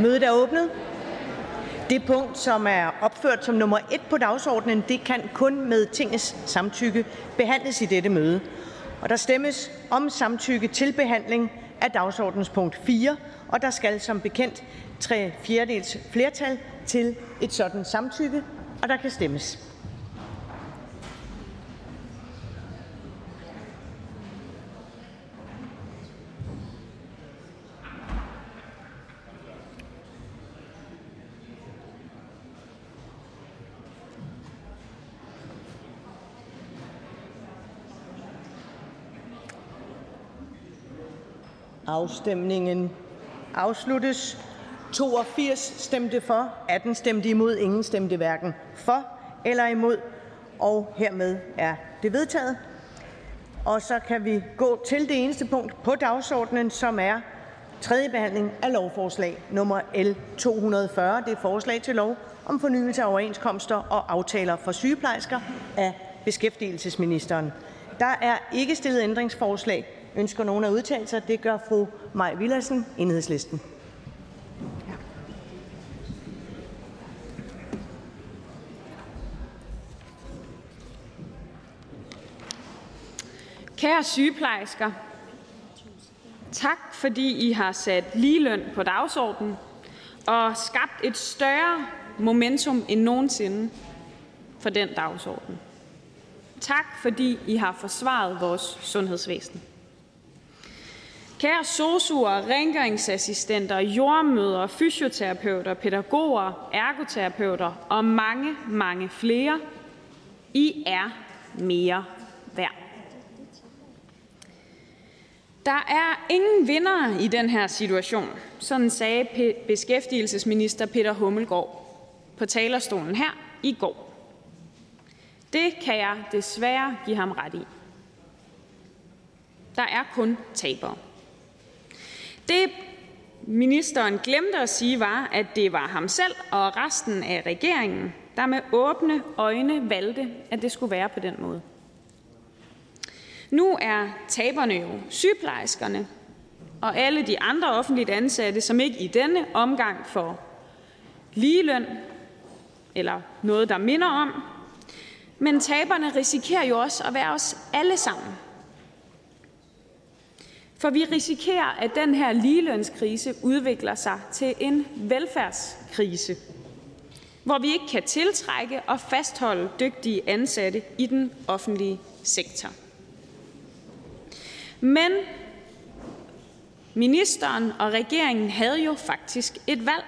Mødet er åbnet. Det punkt, som er opført som nummer 1 på dagsordenen, det kan kun med Tingets samtykke behandles i dette møde. Og der stemmes om samtykke til behandling af dagsordens punkt 4, og der skal som bekendt tre fjerdedels flertal til et sådan samtykke, og der kan stemmes. Afstemningen afsluttes. 82 stemte for, 18 stemte imod, ingen stemte hverken for eller imod. Og hermed er det vedtaget. Og så kan vi gå til det eneste punkt på dagsordenen, som er tredje behandling af lovforslag nummer L 240. Det er forslag til lov om fornyelse af overenskomster og aftaler for sygeplejersker af beskæftigelsesministeren. Der er ikke stillet ændringsforslag. Ønsker nogen at udtale sig? Det gør fru Maj Villadsen, Enhedslisten. Kære sygeplejersker, tak fordi I har sat ligeløn på dagsordenen og skabt et større momentum end nogensinde for den dagsorden. Tak fordi I har forsvaret vores sundhedsvæsen. Kære sosuer, rengøringsassistenter, jordmøder, fysioterapeuter, pædagoger, ergoterapeuter og mange, mange flere, I er mere værd. Der er ingen vinder i den her situation, sådan sagde beskæftigelsesminister Peter Hummelgaard på talerstolen her i går. Det kan jeg desværre give ham ret i. Der er kun tabere. Det ministeren glemte at sige, var, at det var ham selv og resten af regeringen, der med åbne øjne valgte, at det skulle være på den måde. Nu er taberne jo sygeplejerskerne og alle de andre offentligt ansatte, som ikke i denne omgang får ligeløn eller noget, der minder om. Men taberne risikerer jo også at være os alle sammen. For vi risikerer, at den her ligelønskrise udvikler sig til en velfærdskrise, hvor vi ikke kan tiltrække og fastholde dygtige ansatte i den offentlige sektor. Men ministeren og regeringen havde jo faktisk et valg.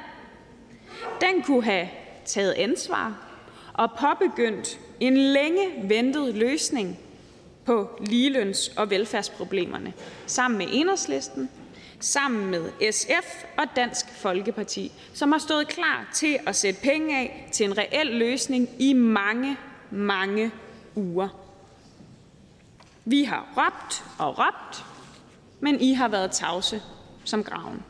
Den kunne have taget ansvar og påbegyndt en længe ventet løsning på ligeløns- og velfærdsproblemerne sammen med Enhedslisten, sammen med SF og Dansk Folkeparti, som har stået klar til at sætte penge af til en reel løsning i mange, mange uger. Vi har råbt og råbt, men I har været tavse som graven.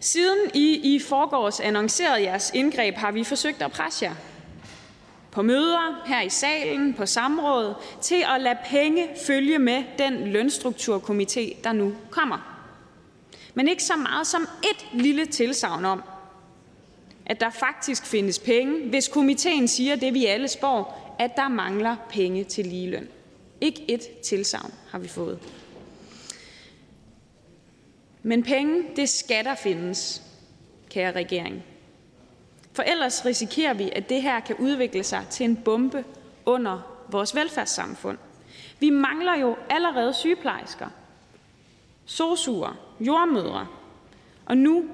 Siden I i forgårs annoncerede jeres indgreb, har vi forsøgt at presse jer på møder, her i salen, på samråd, til at lade penge følge med den lønstrukturkomité, der nu kommer. Men ikke så meget som et lille tilsavn om, at der faktisk findes penge, hvis komiteen siger det, vi alle spår, at der mangler penge til ligeløn. Ikke et tilsavn har vi fået. Men penge, det skal der findes, kære regering. For ellers risikerer vi, at det her kan udvikle sig til en bombe under vores velfærdssamfund. Vi mangler jo allerede sygeplejersker, sosuer, jordmødre, og nu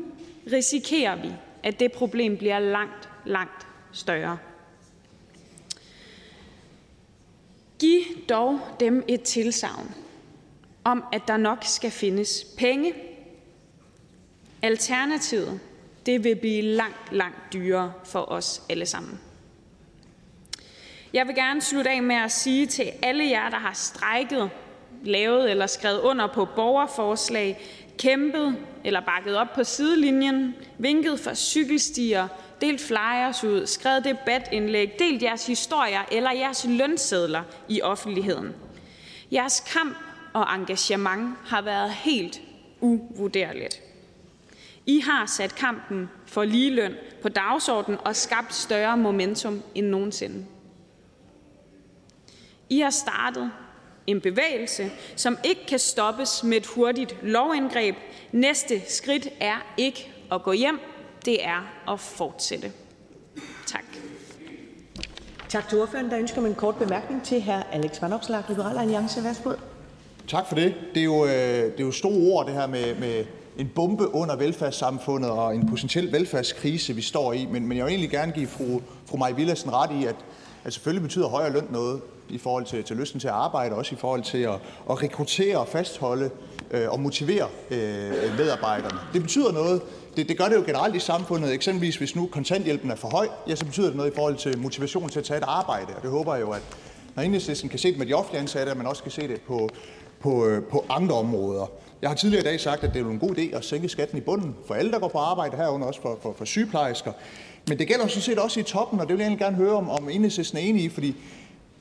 risikerer vi, at det problem bliver langt, langt større. Giv dog dem et tilsavn om, at der nok skal findes penge. Alternativet det vil blive langt, langt dyrere for os alle sammen. Jeg vil gerne slutte af med at sige til alle jer, der har strækket, lavet eller skrevet under på borgerforslag, kæmpet eller bakket op på sidelinjen, vinket for cykelstier, delt flyers ud, skrevet debatindlæg, delt jeres historier eller jeres lønsedler i offentligheden. Jeres kamp og engagement har været helt uvurderligt. I har sat kampen for ligeløn på dagsordenen og skabt større momentum end nogensinde. I har startet en bevægelse, som ikke kan stoppes med et hurtigt lovindgreb. Næste skridt er ikke at gå hjem, det er at fortsætte. Tak. Tak til ordføreren. Der ønsker man en kort bemærkning til hr. Alex Vanopslag, Liberal Alliance. Værsgo. Tak for det. Det er jo, øh, det er jo store ord, det her med, med en bombe under velfærdssamfundet og en potentiel velfærdskrise, vi står i. Men, men jeg vil egentlig gerne give fru, fru Maja Villadsen ret i, at, at selvfølgelig betyder højere løn noget i forhold til, til lysten til at arbejde, og også i forhold til at, at rekruttere og fastholde øh, og motivere øh, medarbejderne. Det betyder noget. Det, det gør det jo generelt i samfundet. Eksempelvis hvis nu kontanthjælpen er for høj, ja, så betyder det noget i forhold til motivation til at tage et arbejde. Og det håber jeg jo, at når enhedslisten kan se det med de offentlige ansatte, at man også kan se det på, på, øh, på andre områder. Jeg har tidligere i dag sagt, at det er en god idé at sænke skatten i bunden for alle, der går på arbejde, herunder også for, for, for sygeplejersker. Men det gælder sådan set også i toppen, og det vil jeg egentlig gerne høre, om, om enhedslisten er enig i, fordi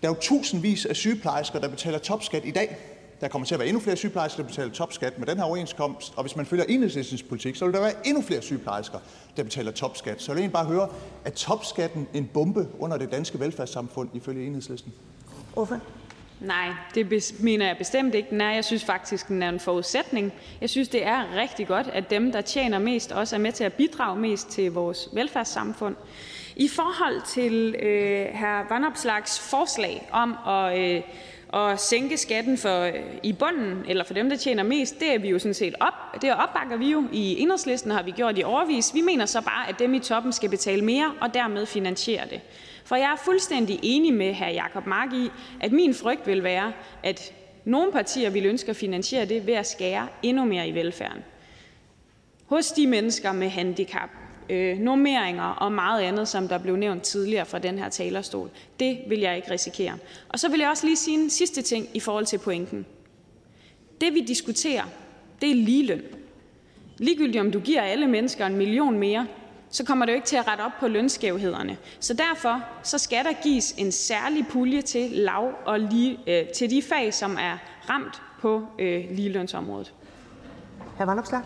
der er jo tusindvis af sygeplejersker, der betaler topskat i dag. Der kommer til at være endnu flere sygeplejersker, der betaler topskat med den her overenskomst, og hvis man følger enhedslistens politik, så vil der være endnu flere sygeplejersker, der betaler topskat. Så jeg vil egentlig bare høre, er topskatten en bombe under det danske velfærdssamfund ifølge enhedslisten? Hvorfor? Nej, det mener jeg bestemt ikke, den er. Jeg synes faktisk, den er en forudsætning. Jeg synes, det er rigtig godt, at dem, der tjener mest, også er med til at bidrage mest til vores velfærdssamfund. I forhold til øh, hr. Vandopslags forslag om at, øh, at sænke skatten for, øh, i bunden, eller for dem, der tjener mest, det er vi jo sådan set op. Det opbakker vi jo i enhedslisten, har vi gjort i overvis. Vi mener så bare, at dem i toppen skal betale mere, og dermed finansiere det. For jeg er fuldstændig enig med hr. Jacob Mark i, at min frygt vil være, at nogle partier vil ønske at finansiere det ved at skære endnu mere i velfærden. Hos de mennesker med handicap, øh, normeringer og meget andet, som der blev nævnt tidligere fra den her talerstol. Det vil jeg ikke risikere. Og så vil jeg også lige sige en sidste ting i forhold til pointen. Det vi diskuterer, det er ligeløn. Ligegyldigt om du giver alle mennesker en million mere, så kommer det jo ikke til at rette op på lønskævhederne. Så derfor så skal der gives en særlig pulje til lav og lige, øh, til de fag, som er ramt på øh, ligelønsområdet. Hr. Vandopslag?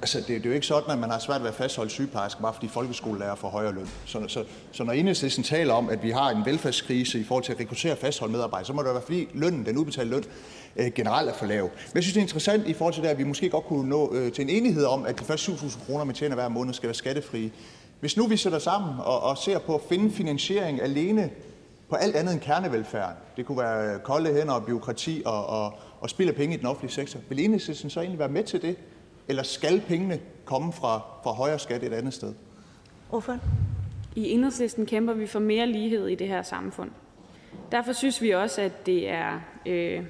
Altså, det, det er jo ikke sådan, at man har svært ved at fastholde sygeplejersker, bare fordi folkeskolelærer får højere løn. Så, så, så når enhedslisten taler om, at vi har en velfærdskrise i forhold til at rekruttere og fastholde medarbejdere, så må det være fordi lønnen, den udbetalte løn, generelt er for lav. Men jeg synes, det er interessant i forhold til det, at vi måske godt kunne nå øh, til en enighed om, at de første 7.000 kroner, man tjener hver måned, skal være skattefrie. Hvis nu vi sætter sammen og, og ser på at finde finansiering alene på alt andet end kernevelfærd, det kunne være kolde hænder og byråkrati og, og, og spild af penge i den offentlige sektor, vil enhedslisten så egentlig være med til det? Eller skal pengene komme fra, fra højere skat et andet sted? Hvorfor? I enhedslisten kæmper vi for mere lighed i det her samfund. Derfor synes vi også, at det er øh,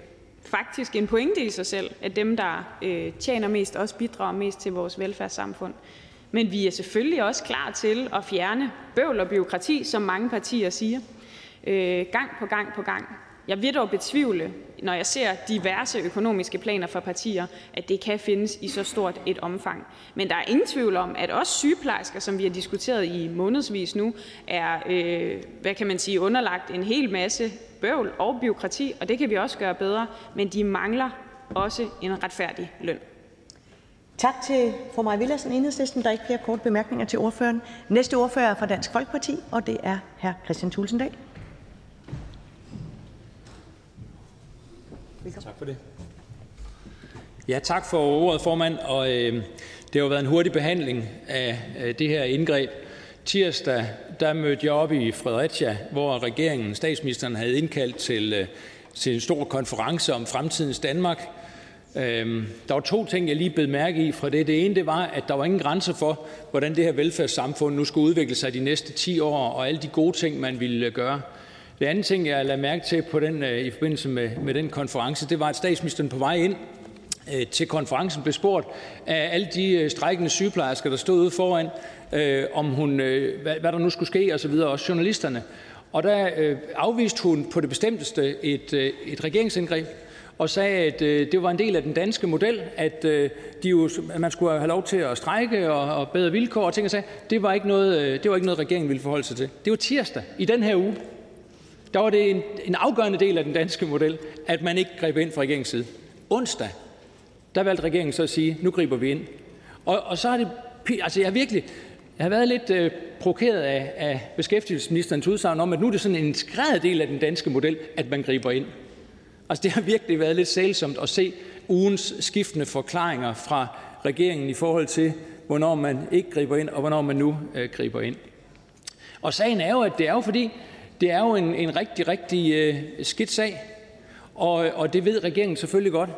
faktisk en pointe i sig selv, at dem, der øh, tjener mest, også bidrager mest til vores velfærdssamfund. Men vi er selvfølgelig også klar til at fjerne bøvl og byråkrati, som mange partier siger, øh, gang på gang på gang. Jeg vil dog betvivle, når jeg ser diverse økonomiske planer fra partier, at det kan findes i så stort et omfang. Men der er ingen tvivl om, at også sygeplejersker, som vi har diskuteret i månedsvis nu, er øh, hvad kan man sige, underlagt en hel masse bøvl og byråkrati, og det kan vi også gøre bedre, men de mangler også en retfærdig løn. Tak til fru Maja Villersen, Enhedslisten. Der er ikke flere korte bemærkninger til ordføreren. Næste ordfører er fra Dansk Folkeparti, og det er hr. Christian Tulsendal. Tak for det. Ja, tak for ordet, formand. Og, øh, det har jo været en hurtig behandling af øh, det her indgreb. Tirsdag der mødte jeg op i Fredericia, hvor regeringen, statsministeren, havde indkaldt til, øh, til en stor konference om fremtidens Danmark. Øh, der var to ting, jeg lige bed mærke i fra det. Det ene det var, at der var ingen grænser for, hvordan det her velfærdssamfund nu skulle udvikle sig de næste 10 år, og alle de gode ting, man ville gøre. Det andet ting, jeg lagde mærke til på den, øh, i forbindelse med, med den konference, det var, at statsministeren på vej ind øh, til konferencen blev spurgt af alle de øh, strækkende sygeplejersker, der stod ude foran, øh, om hun, øh, hvad, hvad der nu skulle ske og så videre, også journalisterne. Og der øh, afviste hun på det bestemteste et, øh, et regeringsindgreb og sagde, at øh, det var en del af den danske model, at, øh, de jo, at man skulle have lov til at strække og, og bedre vilkår og ting og sagde, det var, ikke noget, øh, det var ikke noget, regeringen ville forholde sig til. Det var tirsdag i den her uge der var det en, en afgørende del af den danske model, at man ikke greb ind fra regeringens side. Onsdag, der valgte regeringen så at sige, nu griber vi ind. Og, og så har det altså jeg har virkelig jeg har været lidt øh, provokeret af, af beskæftigelsesministerens udsagn om, at nu er det sådan en integreret del af den danske model, at man griber ind. Altså det har virkelig været lidt sælsomt at se ugens skiftende forklaringer fra regeringen i forhold til, hvornår man ikke griber ind, og hvornår man nu øh, griber ind. Og sagen er jo, at det er jo fordi, det er jo en, en rigtig, rigtig øh, skidt sag, og, og det ved regeringen selvfølgelig godt.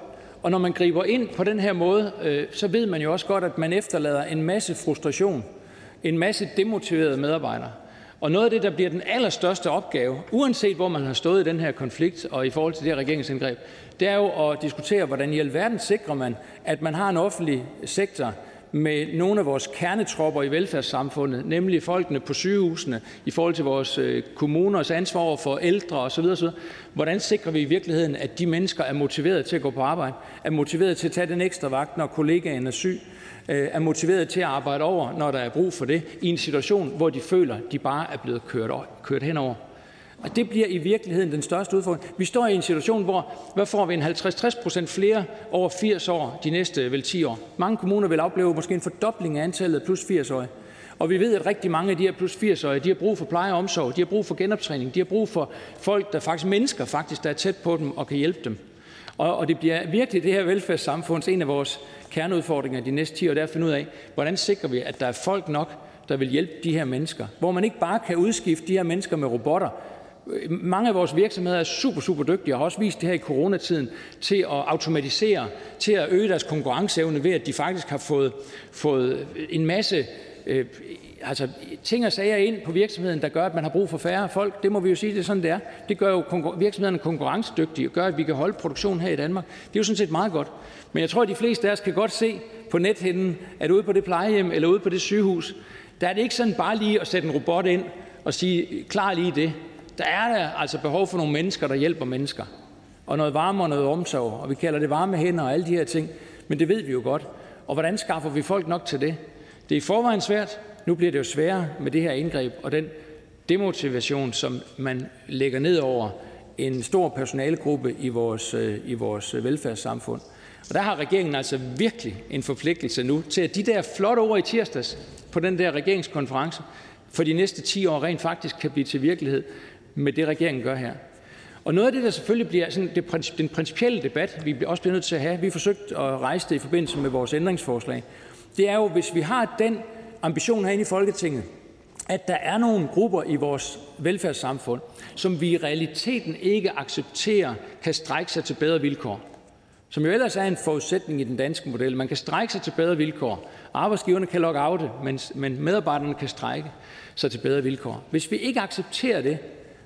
Og når man griber ind på den her måde, øh, så ved man jo også godt, at man efterlader en masse frustration, en masse demotiverede medarbejdere. Og noget af det, der bliver den allerstørste opgave, uanset hvor man har stået i den her konflikt og i forhold til det her regeringsindgreb, det er jo at diskutere, hvordan i alverden sikrer man, at man har en offentlig sektor, med nogle af vores kernetropper i velfærdssamfundet, nemlig folkene på sygehusene, i forhold til vores øh, kommuners ansvar over for ældre osv. osv. Hvordan sikrer vi i virkeligheden, at de mennesker er motiveret til at gå på arbejde, er motiveret til at tage den ekstra vagt, når kollegaen er syg, øh, er motiveret til at arbejde over, når der er brug for det, i en situation, hvor de føler, de bare er blevet kørt, kørt henover. Og det bliver i virkeligheden den største udfordring. Vi står i en situation, hvor hvad får vi en 50-60 procent flere over 80 år de næste vel 10 år. Mange kommuner vil opleve måske en fordobling af antallet af plus 80-årige. Og vi ved, at rigtig mange af de her plus 80-årige, de har brug for pleje og omsorg, de har brug for genoptræning, de har brug for folk, der faktisk mennesker, faktisk, der er tæt på dem og kan hjælpe dem. Og, og det bliver virkelig det her velfærdssamfunds en af vores kerneudfordringer de næste 10 år, det er at finde ud af, hvordan sikrer vi, at der er folk nok, der vil hjælpe de her mennesker. Hvor man ikke bare kan udskifte de her mennesker med robotter, mange af vores virksomheder er super, super dygtige og har også vist det her i coronatiden til at automatisere, til at øge deres konkurrenceevne ved, at de faktisk har fået, fået en masse øh, altså, ting og sager ind på virksomheden, der gør, at man har brug for færre folk. Det må vi jo sige, det er sådan, det er. Det gør jo konkur- virksomhederne konkurrencedygtige og gør, at vi kan holde produktionen her i Danmark. Det er jo sådan set meget godt. Men jeg tror, at de fleste af os kan godt se på nethinden, at ude på det plejehjem eller ude på det sygehus, der er det ikke sådan bare lige at sætte en robot ind og sige, klar lige det. Der er der altså behov for nogle mennesker, der hjælper mennesker. Og noget varme og noget omsorg. Og vi kalder det varme hænder og alle de her ting. Men det ved vi jo godt. Og hvordan skaffer vi folk nok til det? Det er i forvejen svært. Nu bliver det jo sværere med det her indgreb og den demotivation, som man lægger ned over en stor personalegruppe i vores, øh, i vores velfærdssamfund. Og der har regeringen altså virkelig en forpligtelse nu til, at de der flotte ord i tirsdags på den der regeringskonference for de næste 10 år rent faktisk kan blive til virkelighed med det, regeringen gør her. Og noget af det, der selvfølgelig bliver sådan det, den principielle debat, vi også bliver nødt til at have, vi har forsøgt at rejse det i forbindelse med vores ændringsforslag, det er jo, hvis vi har den ambition herinde i Folketinget, at der er nogle grupper i vores velfærdssamfund, som vi i realiteten ikke accepterer kan strække sig til bedre vilkår. Som jo ellers er en forudsætning i den danske model. Man kan strække sig til bedre vilkår. Arbejdsgiverne kan lockoute, men, men medarbejderne kan strække sig til bedre vilkår. Hvis vi ikke accepterer det,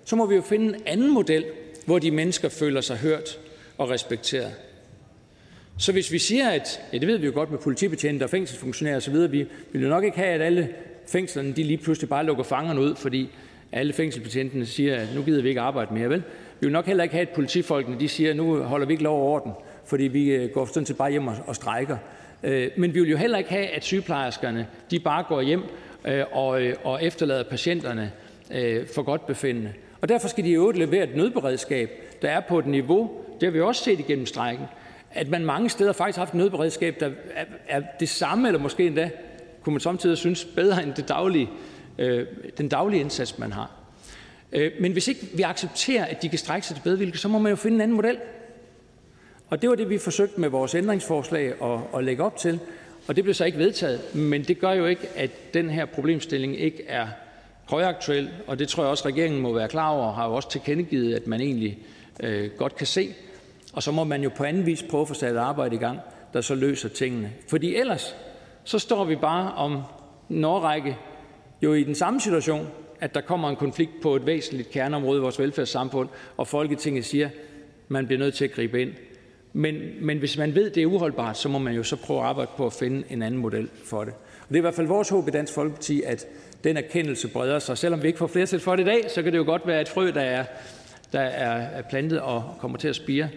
så må vi jo finde en anden model, hvor de mennesker føler sig hørt og respekteret. Så hvis vi siger, at ja, det ved vi jo godt med politibetjente og fængselsfunktionærer osv., vi vil jo nok ikke have, at alle fængslerne de lige pludselig bare lukker fangerne ud, fordi alle fængselsbetjentene siger, at nu gider vi ikke arbejde mere, vel? Vi vil nok heller ikke have, at politifolkene de siger, at nu holder vi ikke lov og orden, fordi vi øh, går sådan set bare hjem og, og øh, men vi vil jo heller ikke have, at sygeplejerskerne de bare går hjem øh, og, og efterlader patienterne for godt befindende. Og derfor skal de i øvrigt levere et nødberedskab, der er på et niveau, det har vi også set igennem strækken, at man mange steder faktisk har haft et nødberedskab, der er, er det samme, eller måske endda, kunne man samtidig synes, bedre end det daglige, øh, den daglige indsats, man har. Øh, men hvis ikke vi accepterer, at de kan strække sig til bedre vilkår, så må man jo finde en anden model. Og det var det, vi forsøgte med vores ændringsforslag at, at lægge op til. Og det blev så ikke vedtaget, men det gør jo ikke, at den her problemstilling ikke er højaktuel, og det tror jeg også, regeringen må være klar over, og har jo også tilkendegivet, at man egentlig øh, godt kan se. Og så må man jo på anden vis prøve at få sat et arbejde i gang, der så løser tingene. Fordi ellers, så står vi bare om en årrække jo i den samme situation, at der kommer en konflikt på et væsentligt kerneområde i vores velfærdssamfund, og Folketinget siger, man bliver nødt til at gribe ind. Men, men hvis man ved, det er uholdbart, så må man jo så prøve at arbejde på at finde en anden model for det. Og det er i hvert fald vores håb i Dansk Folkeparti, at den erkendelse breder sig. Selvom vi ikke får flertal for det i dag, så kan det jo godt være et frø, der er, der er plantet og kommer til at spire.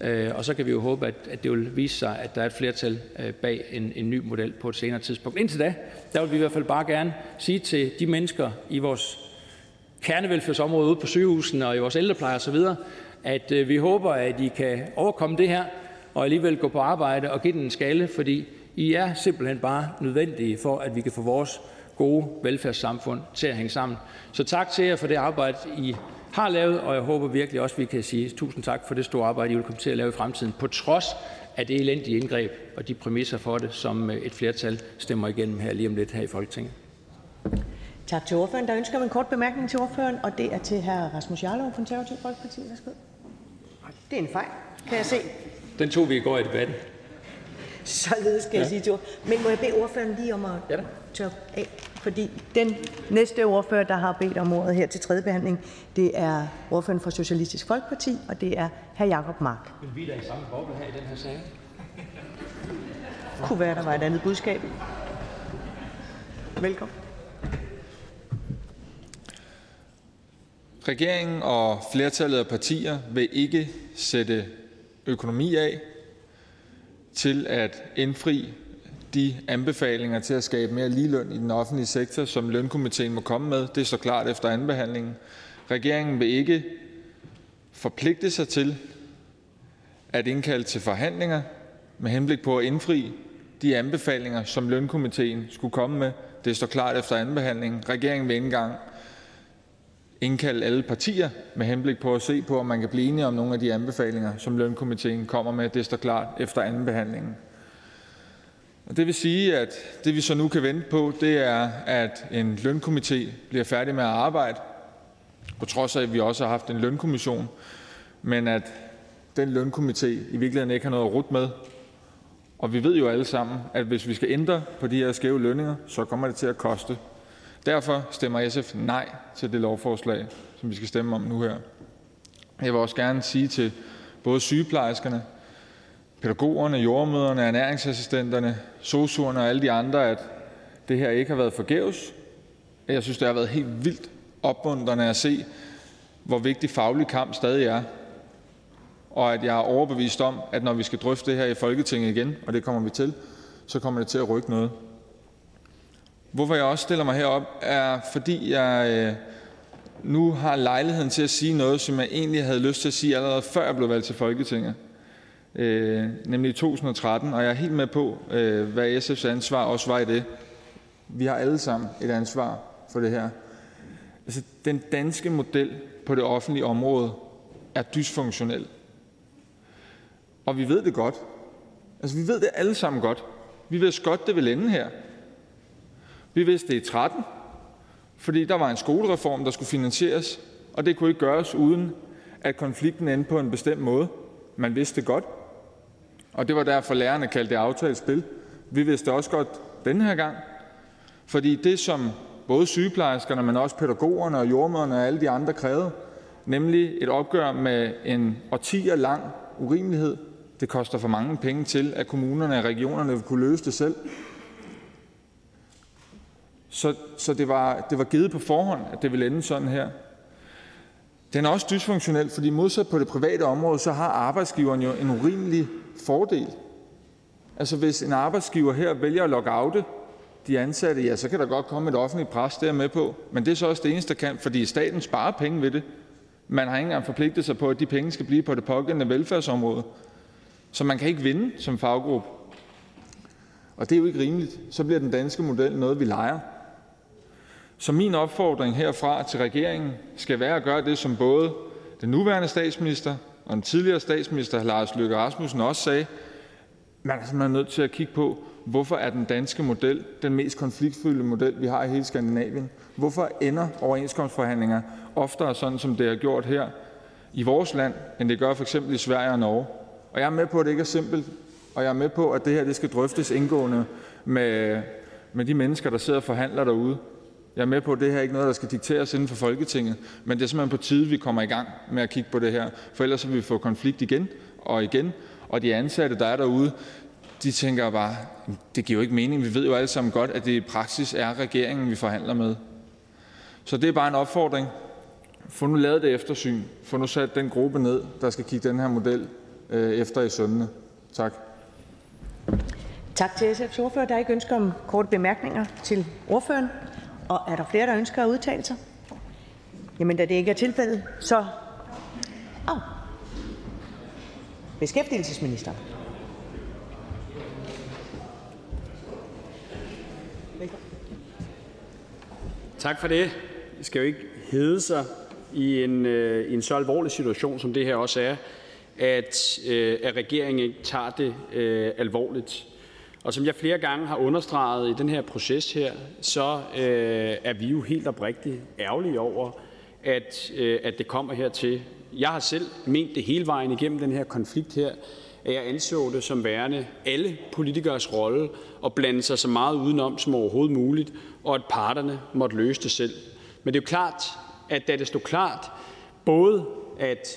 Øh, og så kan vi jo håbe, at, at det vil vise sig, at der er et flertal øh, bag en, en ny model på et senere tidspunkt. Indtil da, der vil vi i hvert fald bare gerne sige til de mennesker i vores kernevelfærdsområde ude på sygehusene og i vores ældrepleje osv., at øh, vi håber, at I kan overkomme det her og alligevel gå på arbejde og give den en skalle, fordi I er simpelthen bare nødvendige for, at vi kan få vores gode velfærdssamfund til at hænge sammen. Så tak til jer for det arbejde, I har lavet, og jeg håber virkelig også, at vi kan sige tusind tak for det store arbejde, I vil komme til at lave i fremtiden, på trods af det elendige indgreb og de præmisser for det, som øh, et flertal stemmer igennem her lige om lidt her i Folketinget. Tak til ordføreren. Der ønsker en kort bemærkning til ordføreren, og det er til hr. Rasmus Jarlov, Konservativ Folkeparti. Værsgo. Det er en fejl, kan jeg se. Den tog vi i går i debatten. Således skal ja. jeg sige til Men må jeg bede ordføreren lige om at ja, tørre af? Fordi den næste ordfører, der har bedt om ordet her til tredje behandling, det er ordføreren for Socialistisk Folkeparti, og det er hr. Jakob Mark. Vil vi da i samme boble her i den her sag? Kunne være, der var et andet budskab. Velkommen. Regeringen og flertallet af partier vil ikke sætte økonomi af til at indfri de anbefalinger til at skabe mere ligeløn i den offentlige sektor, som lønkomiteen må komme med. Det står klart efter andenbehandlingen. Regeringen vil ikke forpligte sig til at indkalde til forhandlinger med henblik på at indfri de anbefalinger, som lønkomiteen skulle komme med. Det står klart efter andenbehandlingen. Regeringen vil ikke engang indkalde alle partier med henblik på at se på, om man kan blive enige om nogle af de anbefalinger, som lønkomiteen kommer med. Det står klart efter andenbehandlingen. Og det vil sige, at det vi så nu kan vente på, det er, at en lønkomité bliver færdig med at arbejde, på trods af, at vi også har haft en lønkommission, men at den lønkomité i virkeligheden ikke har noget at rute med. Og vi ved jo alle sammen, at hvis vi skal ændre på de her skæve lønninger, så kommer det til at koste. Derfor stemmer SF nej til det lovforslag, som vi skal stemme om nu her. Jeg vil også gerne sige til både sygeplejerskerne, pædagogerne, jordmøderne, ernæringsassistenterne, sosuerne og alle de andre, at det her ikke har været forgæves. Jeg synes, det har været helt vildt opmuntrende at se, hvor vigtig faglig kamp stadig er. Og at jeg er overbevist om, at når vi skal drøfte det her i Folketinget igen, og det kommer vi til, så kommer det til at rykke noget. Hvorfor jeg også stiller mig herop, er, fordi jeg øh, nu har lejligheden til at sige noget, som jeg egentlig havde lyst til at sige allerede før jeg blev valgt til Folketinget, øh, nemlig i 2013. Og jeg er helt med på, øh, hvad SF's ansvar også var i det. Vi har alle sammen et ansvar for det her. Altså, den danske model på det offentlige område er dysfunktionel. Og vi ved det godt. Altså, vi ved det alle sammen godt. Vi ved godt, det vil ende her. Vi vidste det i 13, fordi der var en skolereform, der skulle finansieres, og det kunne ikke gøres, uden at konflikten endte på en bestemt måde. Man vidste det godt, og det var derfor, lærerne kaldte det aftalt spil. Vi vidste også godt den her gang, fordi det, som både sygeplejerskerne, men også pædagogerne og jordmøderne og alle de andre krævede, nemlig et opgør med en årtier lang urimelighed, det koster for mange penge til, at kommunerne og regionerne vil kunne løse det selv. Så, så det, var, det var givet på forhånd, at det ville ende sådan her. Den er også dysfunktionel, fordi modsat på det private område, så har arbejdsgiveren jo en urimelig fordel. Altså hvis en arbejdsgiver her vælger at lockoute de ansatte, ja, så kan der godt komme et offentligt pres, der med på. Men det er så også det eneste, der kan, fordi staten sparer penge ved det. Man har ikke engang forpligtet sig på, at de penge skal blive på det pågældende velfærdsområde. Så man kan ikke vinde som faggruppe. Og det er jo ikke rimeligt. Så bliver den danske model noget, vi leger. Så min opfordring herfra til regeringen skal være at gøre det, som både den nuværende statsminister og en tidligere statsminister Lars Løkke Rasmussen også sagde: Man er simpelthen nødt til at kigge på, hvorfor er den danske model den mest konfliktfyldte model, vi har i hele Skandinavien. Hvorfor ender overenskomstforhandlinger oftere sådan, som det har gjort her i vores land, end det gør for eksempel i Sverige og Norge? Og jeg er med på, at det ikke er simpelt, og jeg er med på, at det her det skal drøftes indgående med, med de mennesker, der sidder og forhandler derude. Jeg er med på, at det her ikke er noget, der skal dikteres inden for Folketinget, men det er simpelthen på tide, vi kommer i gang med at kigge på det her, for ellers vil vi få konflikt igen og igen, og de ansatte, der er derude, de tænker bare, det giver jo ikke mening. Vi ved jo alle sammen godt, at det i praksis er regeringen, vi forhandler med. Så det er bare en opfordring. Få nu lavet det eftersyn. Få nu sat den gruppe ned, der skal kigge den her model øh, efter i søndene. Tak. Tak til SF's ordfører. Der er ikke ønsker om korte bemærkninger til ordføreren. Og Er der flere, der ønsker at udtale sig? Da det ikke er tilfældet, så er Beskæftigelsesminister. Tak for det. Det skal jo ikke hedde sig i en øh, så alvorlig situation, som det her også er, at øh, regeringen ikke tager det øh, alvorligt. Og som jeg flere gange har understreget i den her proces her, så øh, er vi jo helt oprigtigt ærgerlige over, at, øh, at det kommer hertil. Jeg har selv ment det hele vejen igennem den her konflikt her, at jeg anså det som værende alle politikers rolle at blande sig så meget udenom som overhovedet muligt, og at parterne måtte løse det selv. Men det er jo klart, at da det stod klart, både at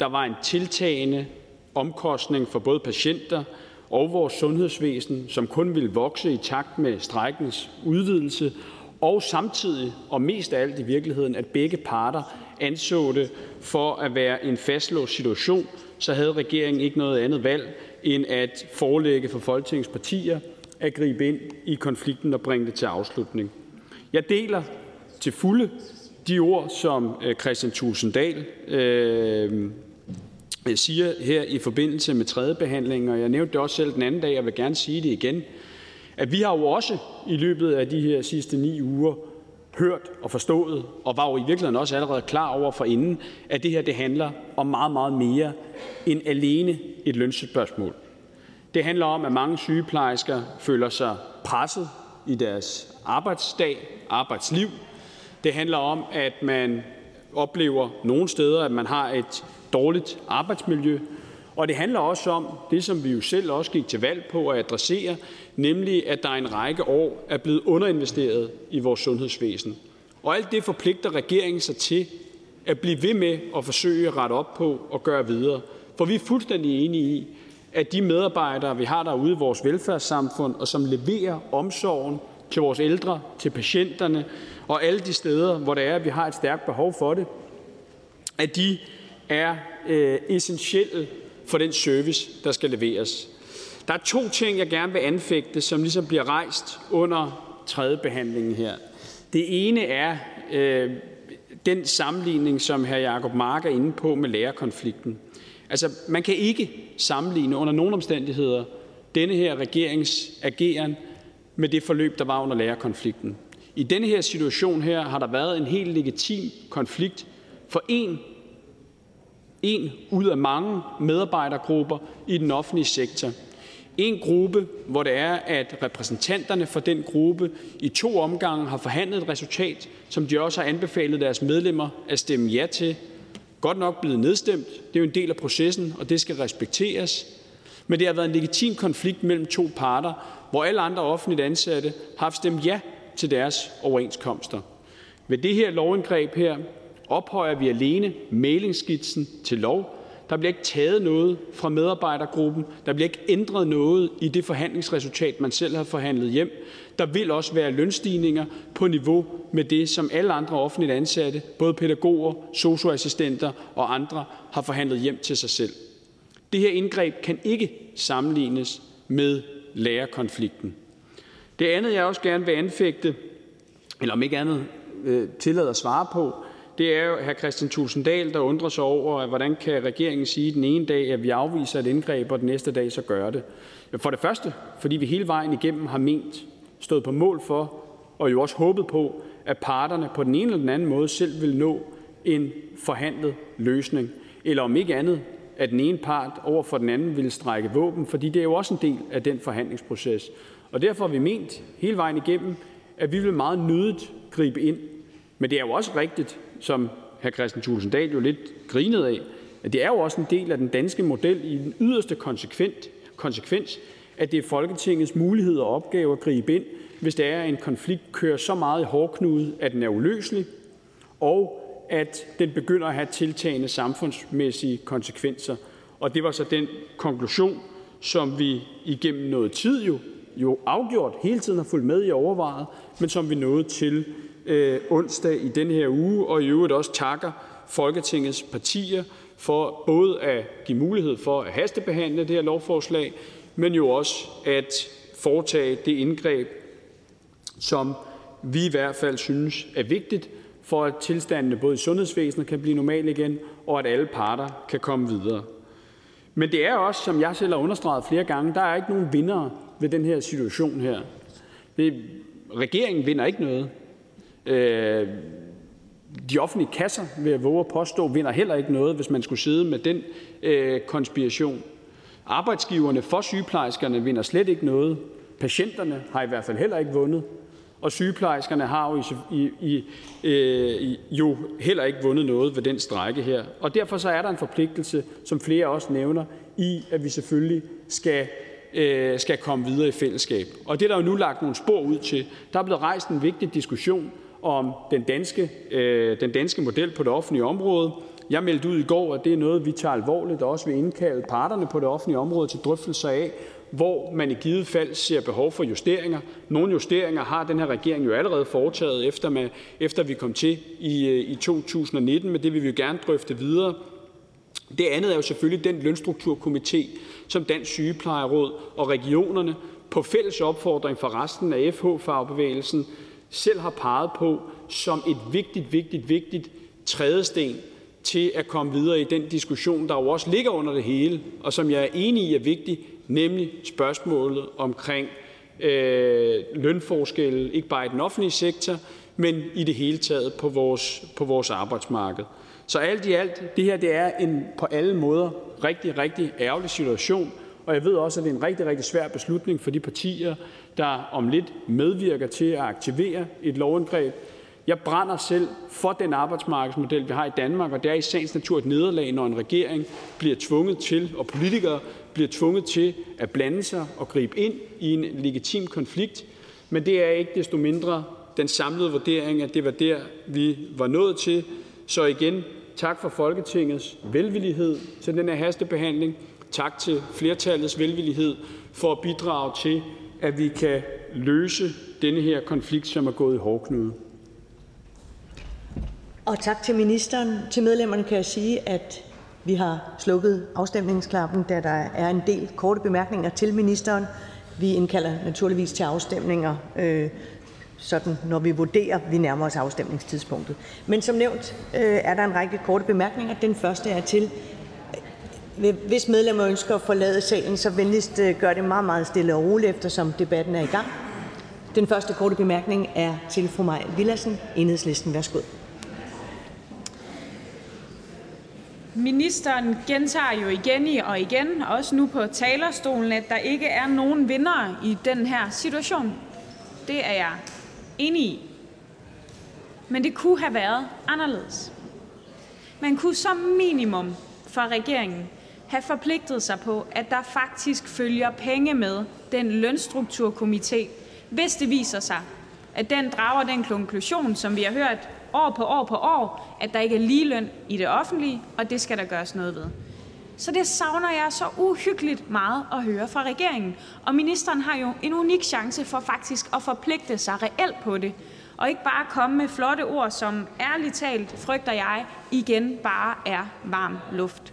der var en tiltagende omkostning for både patienter og vores sundhedsvæsen, som kun ville vokse i takt med strækkens udvidelse, og samtidig, og mest af alt i virkeligheden, at begge parter anså det for at være en fastlåst situation, så havde regeringen ikke noget andet valg end at forelægge for Folketingets partier at gribe ind i konflikten og bringe det til afslutning. Jeg deler til fulde de ord, som øh, Christian Tulsendal øh, siger her i forbindelse med tredje behandling, og jeg nævnte det også selv den anden dag, og vil gerne sige det igen, at vi har jo også i løbet af de her sidste ni uger hørt og forstået, og var jo i virkeligheden også allerede klar over for inden, at det her det handler om meget, meget mere end alene et lønspørgsmål. Det handler om, at mange sygeplejersker føler sig presset i deres arbejdsdag, arbejdsliv. Det handler om, at man oplever nogle steder, at man har et dårligt arbejdsmiljø. Og det handler også om det, som vi jo selv også gik til valg på at adressere, nemlig at der i en række år er blevet underinvesteret i vores sundhedsvæsen. Og alt det forpligter regeringen sig til at blive ved med at forsøge at rette op på og gøre videre. For vi er fuldstændig enige i, at de medarbejdere, vi har derude i vores velfærdssamfund, og som leverer omsorgen til vores ældre, til patienterne og alle de steder, hvor det er, at vi har et stærkt behov for det, at de er øh, essentielle for den service, der skal leveres. Der er to ting, jeg gerne vil anfægte, som ligesom bliver rejst under tredje behandlingen her. Det ene er øh, den sammenligning, som hr. Jacob Mark er inde på med lærerkonflikten. Altså, man kan ikke sammenligne under nogen omstændigheder denne her regerings ageren med det forløb, der var under lærerkonflikten. I denne her situation her har der været en helt legitim konflikt for en en ud af mange medarbejdergrupper i den offentlige sektor. En gruppe, hvor det er, at repræsentanterne for den gruppe i to omgange har forhandlet et resultat, som de også har anbefalet deres medlemmer at stemme ja til. Godt nok blevet nedstemt. Det er jo en del af processen, og det skal respekteres. Men det har været en legitim konflikt mellem to parter, hvor alle andre offentligt ansatte har haft stemt ja til deres overenskomster. Ved det her lovindgreb her ophøjer vi alene mailingskitsen til lov. Der bliver ikke taget noget fra medarbejdergruppen. Der bliver ikke ændret noget i det forhandlingsresultat, man selv har forhandlet hjem. Der vil også være lønstigninger på niveau med det, som alle andre offentligt ansatte, både pædagoger, socioassistenter og andre, har forhandlet hjem til sig selv. Det her indgreb kan ikke sammenlignes med lærerkonflikten. Det andet, jeg også gerne vil anfægte, eller om ikke andet øh, tillader at svare på, det er jo hr. Christian Tulsendal, der undrer sig over, hvordan kan regeringen sige den ene dag, at vi afviser et indgreb, og den næste dag så gør det. For det første, fordi vi hele vejen igennem har ment, stået på mål for, og jo også håbet på, at parterne på den ene eller den anden måde selv vil nå en forhandlet løsning, eller om ikke andet, at den ene part over for den anden vil strække våben, fordi det er jo også en del af den forhandlingsproces. Og derfor har vi ment hele vejen igennem, at vi vil meget nødigt gribe ind. Men det er jo også rigtigt, som hr. Christian Thulesen Dahl jo lidt grinede af, at det er jo også en del af den danske model i den yderste konsekvens, at det er Folketingets mulighed og opgave at gribe ind, hvis der er, at en konflikt kører så meget i hårdknude, at den er uløselig, og at den begynder at have tiltagende samfundsmæssige konsekvenser. Og det var så den konklusion, som vi igennem noget tid jo, jo afgjort hele tiden har fulgt med i overvejet, men som vi nåede til Øh, onsdag i den her uge, og i øvrigt også takker Folketingets partier for både at give mulighed for at hastebehandle det her lovforslag, men jo også at foretage det indgreb, som vi i hvert fald synes er vigtigt, for at tilstandene både i sundhedsvæsenet kan blive normale igen, og at alle parter kan komme videre. Men det er også, som jeg selv har understreget flere gange, der er ikke nogen vinder ved den her situation her. Det, regeringen vinder ikke noget. Øh, de offentlige kasser, vil jeg våge at påstå, vinder heller ikke noget, hvis man skulle sidde med den øh, konspiration. Arbejdsgiverne for sygeplejerskerne vinder slet ikke noget. Patienterne har i hvert fald heller ikke vundet. Og sygeplejerskerne har jo, i, i, øh, jo heller ikke vundet noget ved den strække her. Og derfor så er der en forpligtelse, som flere også nævner, i at vi selvfølgelig skal øh, skal komme videre i fællesskab. Og det er der jo nu lagt nogle spor ud til. Der er blevet rejst en vigtig diskussion om den danske, øh, den danske model på det offentlige område. Jeg meldte ud i går, at det er noget, vi tager alvorligt, og også vil indkalde parterne på det offentlige område til drøftelser af, hvor man i givet fald ser behov for justeringer. Nogle justeringer har den her regering jo allerede foretaget, efter, med, efter vi kom til i, øh, i 2019, men det vil vi jo gerne drøfte videre. Det andet er jo selvfølgelig den lønstrukturkomité, som Dansk Sygeplejeråd og regionerne på fælles opfordring fra resten af FH-fagbevægelsen selv har peget på som et vigtigt, vigtigt, vigtigt trædesten til at komme videre i den diskussion, der jo også ligger under det hele, og som jeg er enig i er vigtig, nemlig spørgsmålet omkring øh, lønforskelle, ikke bare i den offentlige sektor, men i det hele taget på vores, på vores arbejdsmarked. Så alt i alt, det her det er en på alle måder rigtig, rigtig ærgerlig situation, og jeg ved også, at det er en rigtig, rigtig svær beslutning for de partier, der om lidt medvirker til at aktivere et lovindgreb. Jeg brænder selv for den arbejdsmarkedsmodel, vi har i Danmark, og det er i sagens natur et nederlag, når en regering bliver tvunget til, og politikere bliver tvunget til at blande sig og gribe ind i en legitim konflikt. Men det er ikke desto mindre den samlede vurdering, at det var der, vi var nået til. Så igen, tak for Folketingets velvillighed til den her hastebehandling. Tak til flertallets velvillighed for at bidrage til, at vi kan løse denne her konflikt, som er gået i hårdknude. Og tak til ministeren. Til medlemmerne kan jeg sige, at vi har slukket afstemningsklappen, da der er en del korte bemærkninger til ministeren. Vi indkalder naturligvis til afstemninger, øh, sådan når vi vurderer, vi nærmer os afstemningstidspunktet. Men som nævnt øh, er der en række korte bemærkninger. Den første er til hvis medlemmer ønsker at forlade salen, så venligst øh, gør det meget, meget stille og roligt, eftersom debatten er i gang. Den første korte bemærkning er til fru Maj Villassen, Enhedslisten. Værsgo. Ministeren gentager jo igen og igen, også nu på talerstolen, at der ikke er nogen vinder i den her situation. Det er jeg enig i. Men det kunne have været anderledes. Man kunne som minimum fra regeringen have forpligtet sig på, at der faktisk følger penge med den lønstrukturkomité, hvis det viser sig, at den drager den konklusion, som vi har hørt år på år på år, at der ikke er ligeløn i det offentlige, og det skal der gøres noget ved. Så det savner jeg så uhyggeligt meget at høre fra regeringen. Og ministeren har jo en unik chance for faktisk at forpligte sig reelt på det, og ikke bare komme med flotte ord, som ærligt talt, frygter jeg, igen bare er varm luft.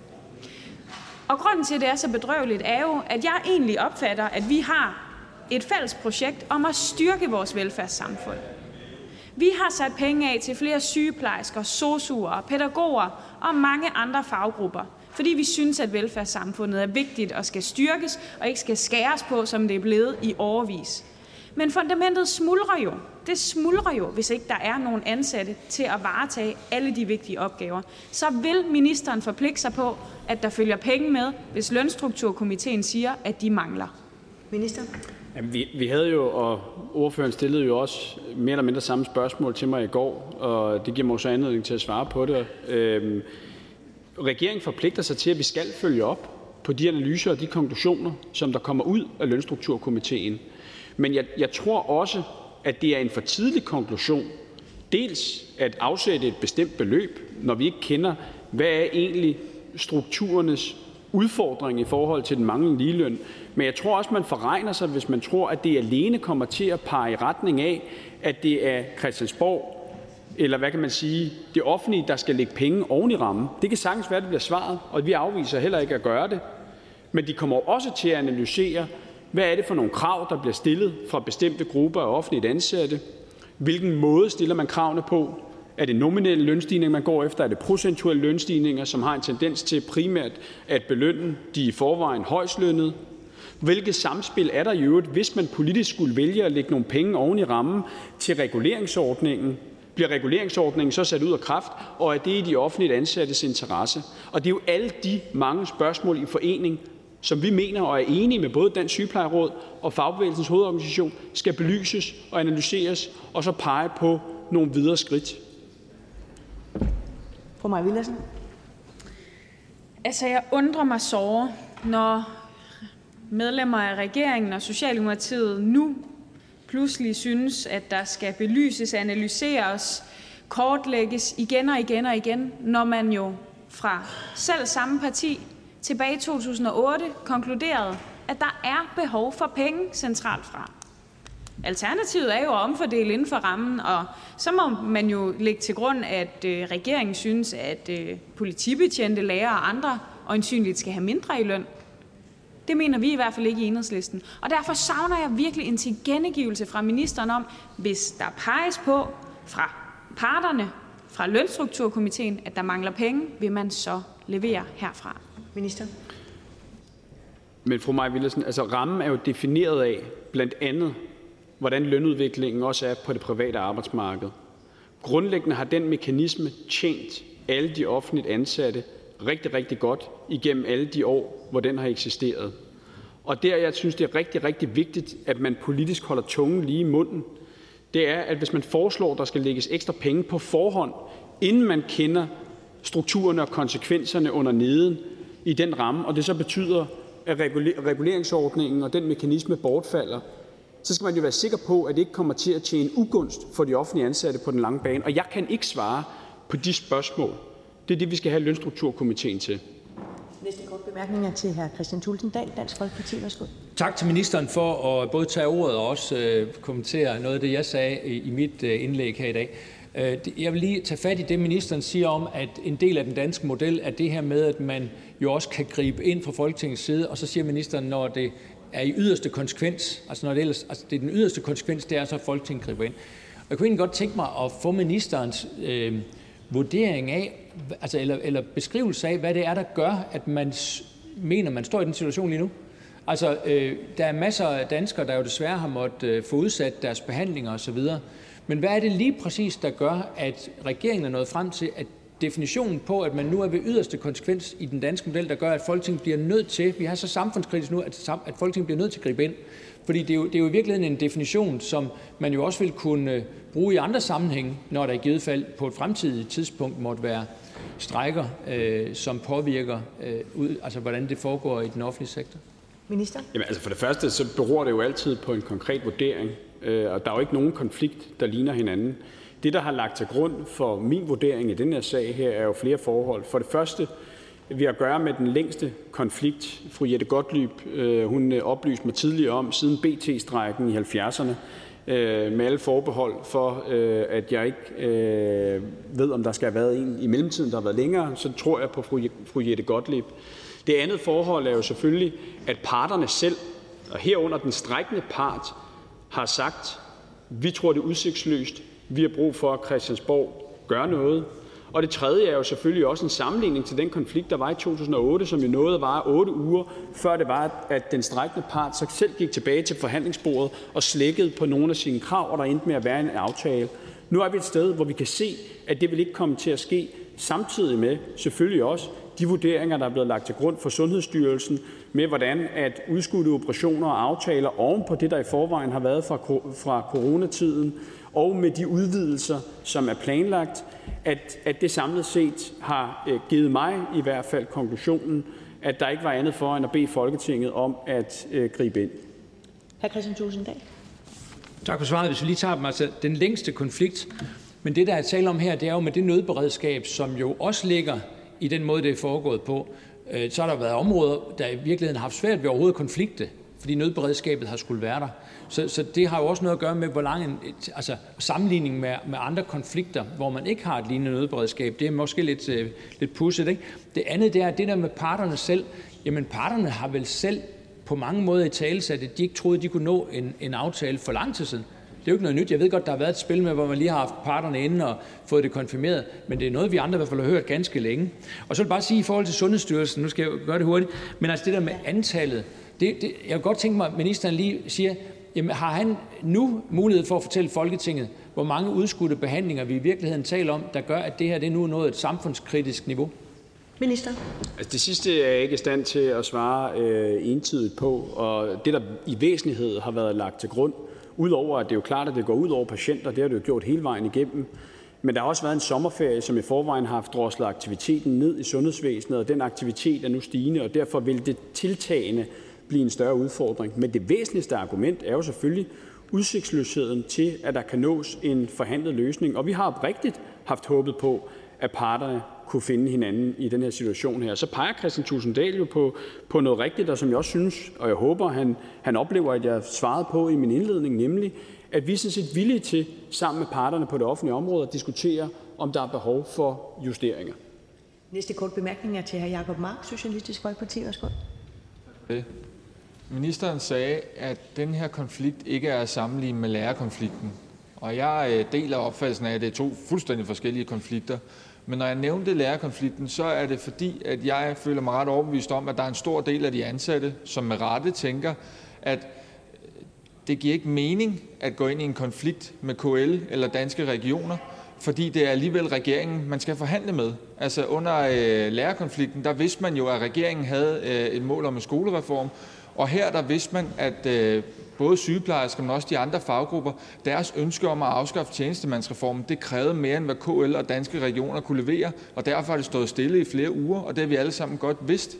Og grunden til, at det er så bedrøveligt, er jo, at jeg egentlig opfatter, at vi har et fælles projekt om at styrke vores velfærdssamfund. Vi har sat penge af til flere sygeplejersker, sosuer, pædagoger og mange andre faggrupper, fordi vi synes, at velfærdssamfundet er vigtigt og skal styrkes og ikke skal skæres på, som det er blevet i overvis. Men fundamentet smuldrer jo. Det smuldrer jo, hvis ikke der er nogen ansatte til at varetage alle de vigtige opgaver. Så vil ministeren forpligte sig på, at der følger penge med, hvis lønstrukturkomiteen siger, at de mangler. Minister? Jamen, vi, vi havde jo, og ordføreren stillede jo også mere eller mindre samme spørgsmål til mig i går, og det giver mig også anledning til at svare på det. Øhm, regeringen forpligter sig til, at vi skal følge op på de analyser og de konklusioner, som der kommer ud af lønstrukturkomiteen. Men jeg, jeg tror også, at det er en for tidlig konklusion, dels at afsætte et bestemt beløb, når vi ikke kender, hvad er egentlig strukturernes udfordring i forhold til den manglende ligeløn. Men jeg tror også, man forregner sig, hvis man tror, at det alene kommer til at pege i retning af, at det er Christiansborg eller hvad kan man sige, det offentlige, der skal lægge penge oven i rammen. Det kan sagtens være, det bliver svaret, og vi afviser heller ikke at gøre det. Men de kommer også til at analysere, hvad er det for nogle krav, der bliver stillet fra bestemte grupper af offentligt ansatte? Hvilken måde stiller man kravene på? Er det nominelle lønstigninger, man går efter? Er det procentuelle lønstigninger, som har en tendens til primært at belønne de i forvejen højslønnede? Hvilket samspil er der i øvrigt, hvis man politisk skulle vælge at lægge nogle penge oven i rammen til reguleringsordningen, bliver reguleringsordningen så sat ud af kraft, og er det i de offentligt ansattes interesse? Og det er jo alle de mange spørgsmål i forening, som vi mener og er enige med både Dansk Sygeplejeråd og Fagbevægelsens Hovedorganisation skal belyses og analyseres og så pege på nogle videre skridt. Fru Maja Villadsen. Altså, jeg undrer mig såre, når medlemmer af regeringen og Socialdemokratiet nu pludselig synes, at der skal belyses, analyseres, kortlægges igen og igen og igen, når man jo fra selv samme parti tilbage i 2008 konkluderede, at der er behov for penge centralt fra. Alternativet er jo at omfordele inden for rammen, og så må man jo lægge til grund, at øh, regeringen synes, at øh, politibetjente, lærere og andre øjensynligt skal have mindre i løn. Det mener vi i hvert fald ikke i enhedslisten. Og derfor savner jeg virkelig en tilkendegivelse fra ministeren om, hvis der peges på fra parterne, fra lønstrukturkomiteen, at der mangler penge, vil man så levere herfra. Minister. Men fru Maja Villersen, altså rammen er jo defineret af blandt andet, hvordan lønudviklingen også er på det private arbejdsmarked. Grundlæggende har den mekanisme tjent alle de offentligt ansatte rigtig, rigtig godt igennem alle de år, hvor den har eksisteret. Og der, jeg synes, det er rigtig, rigtig vigtigt, at man politisk holder tungen lige i munden, det er, at hvis man foreslår, at der skal lægges ekstra penge på forhånd, inden man kender strukturerne og konsekvenserne under neden i den ramme, og det så betyder, at reguleringsordningen og den mekanisme bortfalder, så skal man jo være sikker på, at det ikke kommer til at tjene ugunst for de offentlige ansatte på den lange bane. Og jeg kan ikke svare på de spørgsmål. Det er det, vi skal have lønstrukturkomiteen til. Næste kort bemærkning er til hr. Christian Tulsendal, Dansk Folkeparti. Værsgo. Tak til ministeren for at både tage ordet og også øh, kommentere noget af det, jeg sagde i mit øh, indlæg her i dag. Øh, jeg vil lige tage fat i det, ministeren siger om, at en del af den danske model er det her med, at man jo også kan gribe ind fra Folketingets side, og så siger ministeren, når det er i yderste konsekvens, altså når det, ellers, altså det er den yderste konsekvens, det er så, at Folketinget griber ind. Jeg kunne egentlig godt tænke mig at få ministerens øh, vurdering af, altså, eller, eller beskrivelse af, hvad det er, der gør, at man mener, man står i den situation lige nu. Altså, øh, der er masser af danskere, der jo desværre har måttet øh, få udsat deres behandlinger osv., men hvad er det lige præcis, der gør, at regeringen er nået frem til, at definitionen på, at man nu er ved yderste konsekvens i den danske model, der gør, at Folketinget bliver nødt til, vi har så samfundskritisk nu, at, at Folketinget bliver nødt til at gribe ind. Fordi det er, jo, det er jo i virkeligheden en definition, som man jo også vil kunne øh, bruge i andre sammenhænge, når der i givet fald på et fremtidigt tidspunkt måtte være strækker, øh, som påvirker, øh, ud, altså hvordan det foregår i den offentlige sektor. Minister? Jamen, altså for det første, så beror det jo altid på en konkret vurdering, øh, og der er jo ikke nogen konflikt, der ligner hinanden. Det, der har lagt til grund for min vurdering i den her sag her, er jo flere forhold. For det første, vi har at gøre med den længste konflikt, fru Jette Gottlieb øh, hun øh, oplyste mig tidligere om, siden BT-strækken i 70'erne, med alle forbehold for, at jeg ikke ved, om der skal have været en i mellemtiden, der har været længere, så tror jeg på fru Jette Gottlieb. Det andet forhold er jo selvfølgelig, at parterne selv, og herunder den strækkende part, har sagt, vi tror, det er udsigtsløst, vi har brug for, at Christiansborg gør noget. Og det tredje er jo selvfølgelig også en sammenligning til den konflikt, der var i 2008, som jo nåede var otte uger, før det var, at den strækkende part så selv gik tilbage til forhandlingsbordet og slækkede på nogle af sine krav, og der endte med at være en aftale. Nu er vi et sted, hvor vi kan se, at det vil ikke komme til at ske, samtidig med selvfølgelig også de vurderinger, der er blevet lagt til grund for Sundhedsstyrelsen, med hvordan at udskudte operationer og aftaler oven på det, der i forvejen har været fra, fra coronatiden, og med de udvidelser, som er planlagt, at, at det samlet set har øh, givet mig i hvert fald konklusionen, at der ikke var andet for end at bede Folketinget om at øh, gribe ind. Hr. Christian Tulsendal. Tak for svaret. Hvis vi lige tager dem, altså den længste konflikt, men det, der er tale om her, det er jo med det nødberedskab, som jo også ligger i den måde, det er foregået på. Øh, så har der været områder, der i virkeligheden har haft svært ved overhovedet konflikte, fordi nødberedskabet har skulle være der. Så, så det har jo også noget at gøre med, hvor lang en altså, sammenligning med, med andre konflikter, hvor man ikke har et lignende nødberedskab. Det er måske lidt, øh, lidt pusset. Ikke? Det andet det er det der med parterne selv. Jamen parterne har vel selv på mange måder i tale sat, at de ikke troede, de kunne nå en, en aftale for lang tid siden. Det er jo ikke noget nyt. Jeg ved godt, der har været et spil med, hvor man lige har haft parterne inde og fået det konfirmeret, men det er noget, vi andre i hvert fald har hørt ganske længe. Og så vil jeg bare sige i forhold til Sundhedsstyrelsen, nu skal jeg gøre det hurtigt, men altså det der med antallet, det, det, jeg vil godt tænke mig, at ministeren lige siger, Jamen, har han nu mulighed for at fortælle Folketinget, hvor mange udskudte behandlinger vi i virkeligheden taler om, der gør, at det her det nu er nået et samfundskritisk niveau? Minister. Altså det sidste er jeg ikke i stand til at svare øh, entydigt på, og det, der i væsentlighed har været lagt til grund, udover at det er jo klart, at det går ud over patienter, det har det jo gjort hele vejen igennem, men der har også været en sommerferie, som i forvejen har haft droslet aktiviteten ned i sundhedsvæsenet, og den aktivitet er nu stigende, og derfor vil det tiltagende blive en større udfordring. Men det væsentligste argument er jo selvfølgelig udsigtsløsheden til, at der kan nås en forhandlet løsning. Og vi har oprigtigt haft håbet på, at parterne kunne finde hinanden i den her situation her. Så peger Christian Tusinddal jo på, på noget rigtigt, og som jeg også synes, og jeg håber, han, han oplever, at jeg svarede på i min indledning, nemlig, at vi er sådan set villige til, sammen med parterne på det offentlige område, at diskutere, om der er behov for justeringer. Næste kort bemærkning er til hr. Jakob Mark, Socialistisk Folkeparti. Værsgo. Ministeren sagde, at den her konflikt ikke er at sammenligne med lærerkonflikten. Og jeg øh, deler opfattelsen af, at det er to fuldstændig forskellige konflikter. Men når jeg nævnte lærerkonflikten, så er det fordi, at jeg føler mig ret overbevist om, at der er en stor del af de ansatte, som med rette tænker, at det giver ikke mening at gå ind i en konflikt med KL eller danske regioner, fordi det er alligevel regeringen, man skal forhandle med. Altså under øh, lærerkonflikten, der vidste man jo, at regeringen havde øh, et mål om en skolereform, og her der vidste man, at øh, både sygeplejersker, men også de andre faggrupper, deres ønske om at afskaffe tjenestemandsreformen, det krævede mere, end hvad KL og danske regioner kunne levere, og derfor har det stået stille i flere uger, og det har vi alle sammen godt vidst.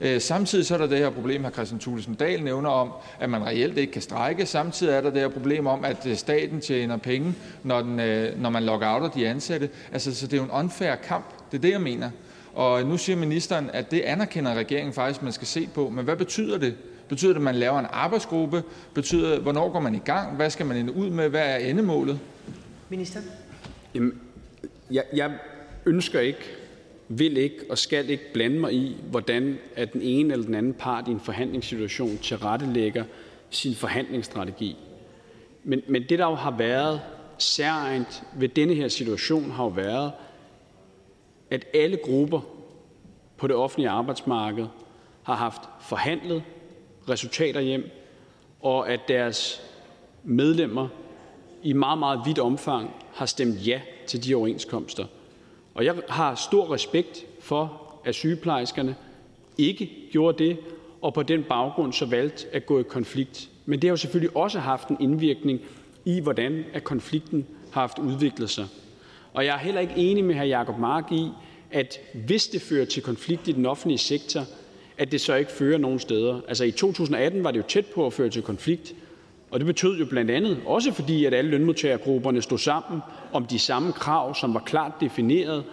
Øh, samtidig så er der det her problem, hr. Christian Thulesen Dahl nævner om, at man reelt ikke kan strække. Samtidig er der det her problem om, at øh, staten tjener penge, når, den, øh, når man lockouter de ansatte. Altså, så det er jo en unfair kamp. Det er det, jeg mener. Og nu siger ministeren, at det anerkender regeringen faktisk, man skal se på. Men hvad betyder det? Betyder det, at man laver en arbejdsgruppe? Betyder, hvornår går man i gang? Hvad skal man ende ud med? Hvad er endemålet? Minister. Jamen, jeg, jeg ønsker ikke, vil ikke og skal ikke blande mig i, hvordan at den ene eller den anden part i en forhandlingssituation tilrettelægger sin forhandlingsstrategi. Men, men det, der jo har været særligt ved denne her situation, har jo været, at alle grupper på det offentlige arbejdsmarked har haft forhandlet resultater hjem, og at deres medlemmer i meget, meget vidt omfang har stemt ja til de overenskomster. Og jeg har stor respekt for, at sygeplejerskerne ikke gjorde det, og på den baggrund så valgte at gå i konflikt. Men det har jo selvfølgelig også haft en indvirkning i, hvordan at konflikten har haft udviklet sig. Og jeg er heller ikke enig med hr. Jacob Mark i, at hvis det fører til konflikt i den offentlige sektor, at det så ikke fører nogen steder. Altså i 2018 var det jo tæt på at føre til konflikt, og det betød jo blandt andet, også fordi at alle lønmodtagergrupperne stod sammen om de samme krav, som var klart defineret,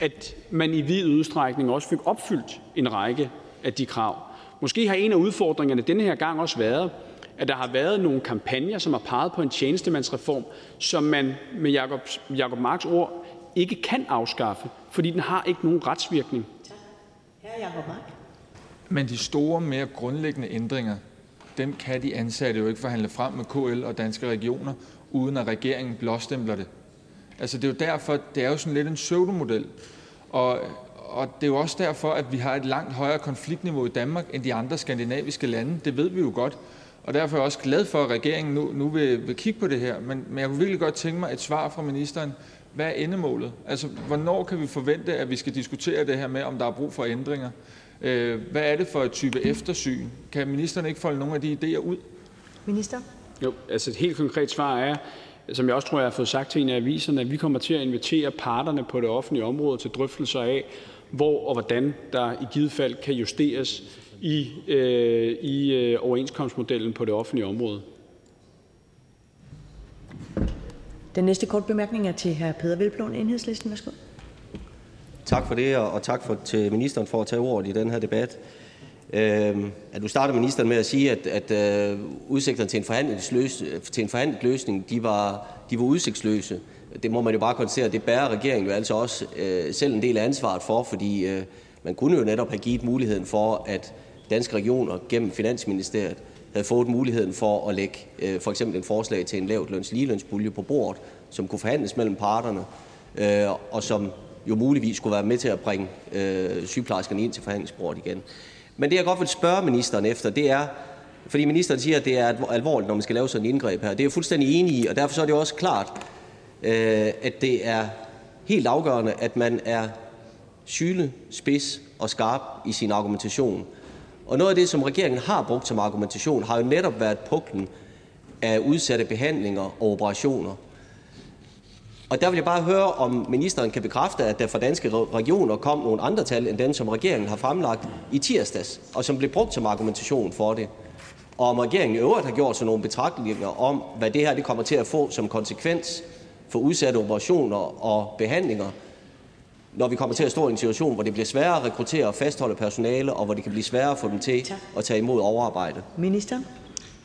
at man i vid udstrækning også fik opfyldt en række af de krav. Måske har en af udfordringerne denne her gang også været, at der har været nogle kampagner, som har peget på en tjenestemandsreform, som man med Jacob, Jacob Marks ord ikke kan afskaffe, fordi den har ikke nogen retsvirkning. Hr. Jacob Mark. Men de store, mere grundlæggende ændringer, dem kan de ansatte jo ikke forhandle frem med KL og danske regioner, uden at regeringen blåstempler det. Altså det er jo derfor, det er jo sådan lidt en pseudomodel. Og, og det er jo også derfor, at vi har et langt højere konfliktniveau i Danmark end de andre skandinaviske lande. Det ved vi jo godt. Og derfor er jeg også glad for, at regeringen nu, nu vil, vil kigge på det her. Men, men jeg kunne virkelig godt tænke mig et svar fra ministeren. Hvad er endemålet? Altså, hvornår kan vi forvente, at vi skal diskutere det her med, om der er brug for ændringer? Øh, hvad er det for et type eftersyn? Kan ministeren ikke folde nogle af de idéer ud? Minister. Jo, altså et helt konkret svar er, som jeg også tror, jeg har fået sagt til en af aviserne, at vi kommer til at invitere parterne på det offentlige område til drøftelser af, hvor og hvordan der i givet fald kan justeres i, øh, i øh, overenskomstmodellen på det offentlige område. Den næste kort bemærkning er til hr. Peder Velblom, Enhedslisten. Værsgo. Tak for det, og tak for, til ministeren for at tage ordet i den her debat. Øh, at du starter ministeren med at sige, at, at øh, udsigterne til en, forhandlingsløs, øh, til en forhandlet løsning, de var, de var udsigtsløse. Det må man jo bare konstatere, det bærer regeringen jo altså også øh, selv en del af ansvaret for, fordi øh, man kunne jo netop have givet muligheden for, at danske regioner gennem Finansministeriet havde fået muligheden for at lægge øh, for eksempel en forslag til en lavt løns ligelønspulje på bordet, som kunne forhandles mellem parterne, øh, og som jo muligvis skulle være med til at bringe øh, sygeplejerskerne ind til forhandlingsbordet igen. Men det, jeg godt vil spørge ministeren efter, det er, fordi ministeren siger, at det er alvorligt, når man skal lave sådan en indgreb her. Det er jeg fuldstændig enig i, og derfor så er det også klart, øh, at det er helt afgørende, at man er syle, spids og skarp i sin argumentation. Og noget af det, som regeringen har brugt som argumentation, har jo netop været puklen af udsatte behandlinger og operationer. Og der vil jeg bare høre, om ministeren kan bekræfte, at der fra danske regioner kom nogle andre tal end dem, som regeringen har fremlagt i tirsdags, og som blev brugt som argumentation for det. Og om regeringen i øvrigt har gjort sig nogle betragtninger om, hvad det her det kommer til at få som konsekvens for udsatte operationer og behandlinger, når vi kommer til at stå i en situation, hvor det bliver sværere at rekruttere og fastholde personale, og hvor det kan blive sværere at få dem til at tage imod overarbejde. Minister?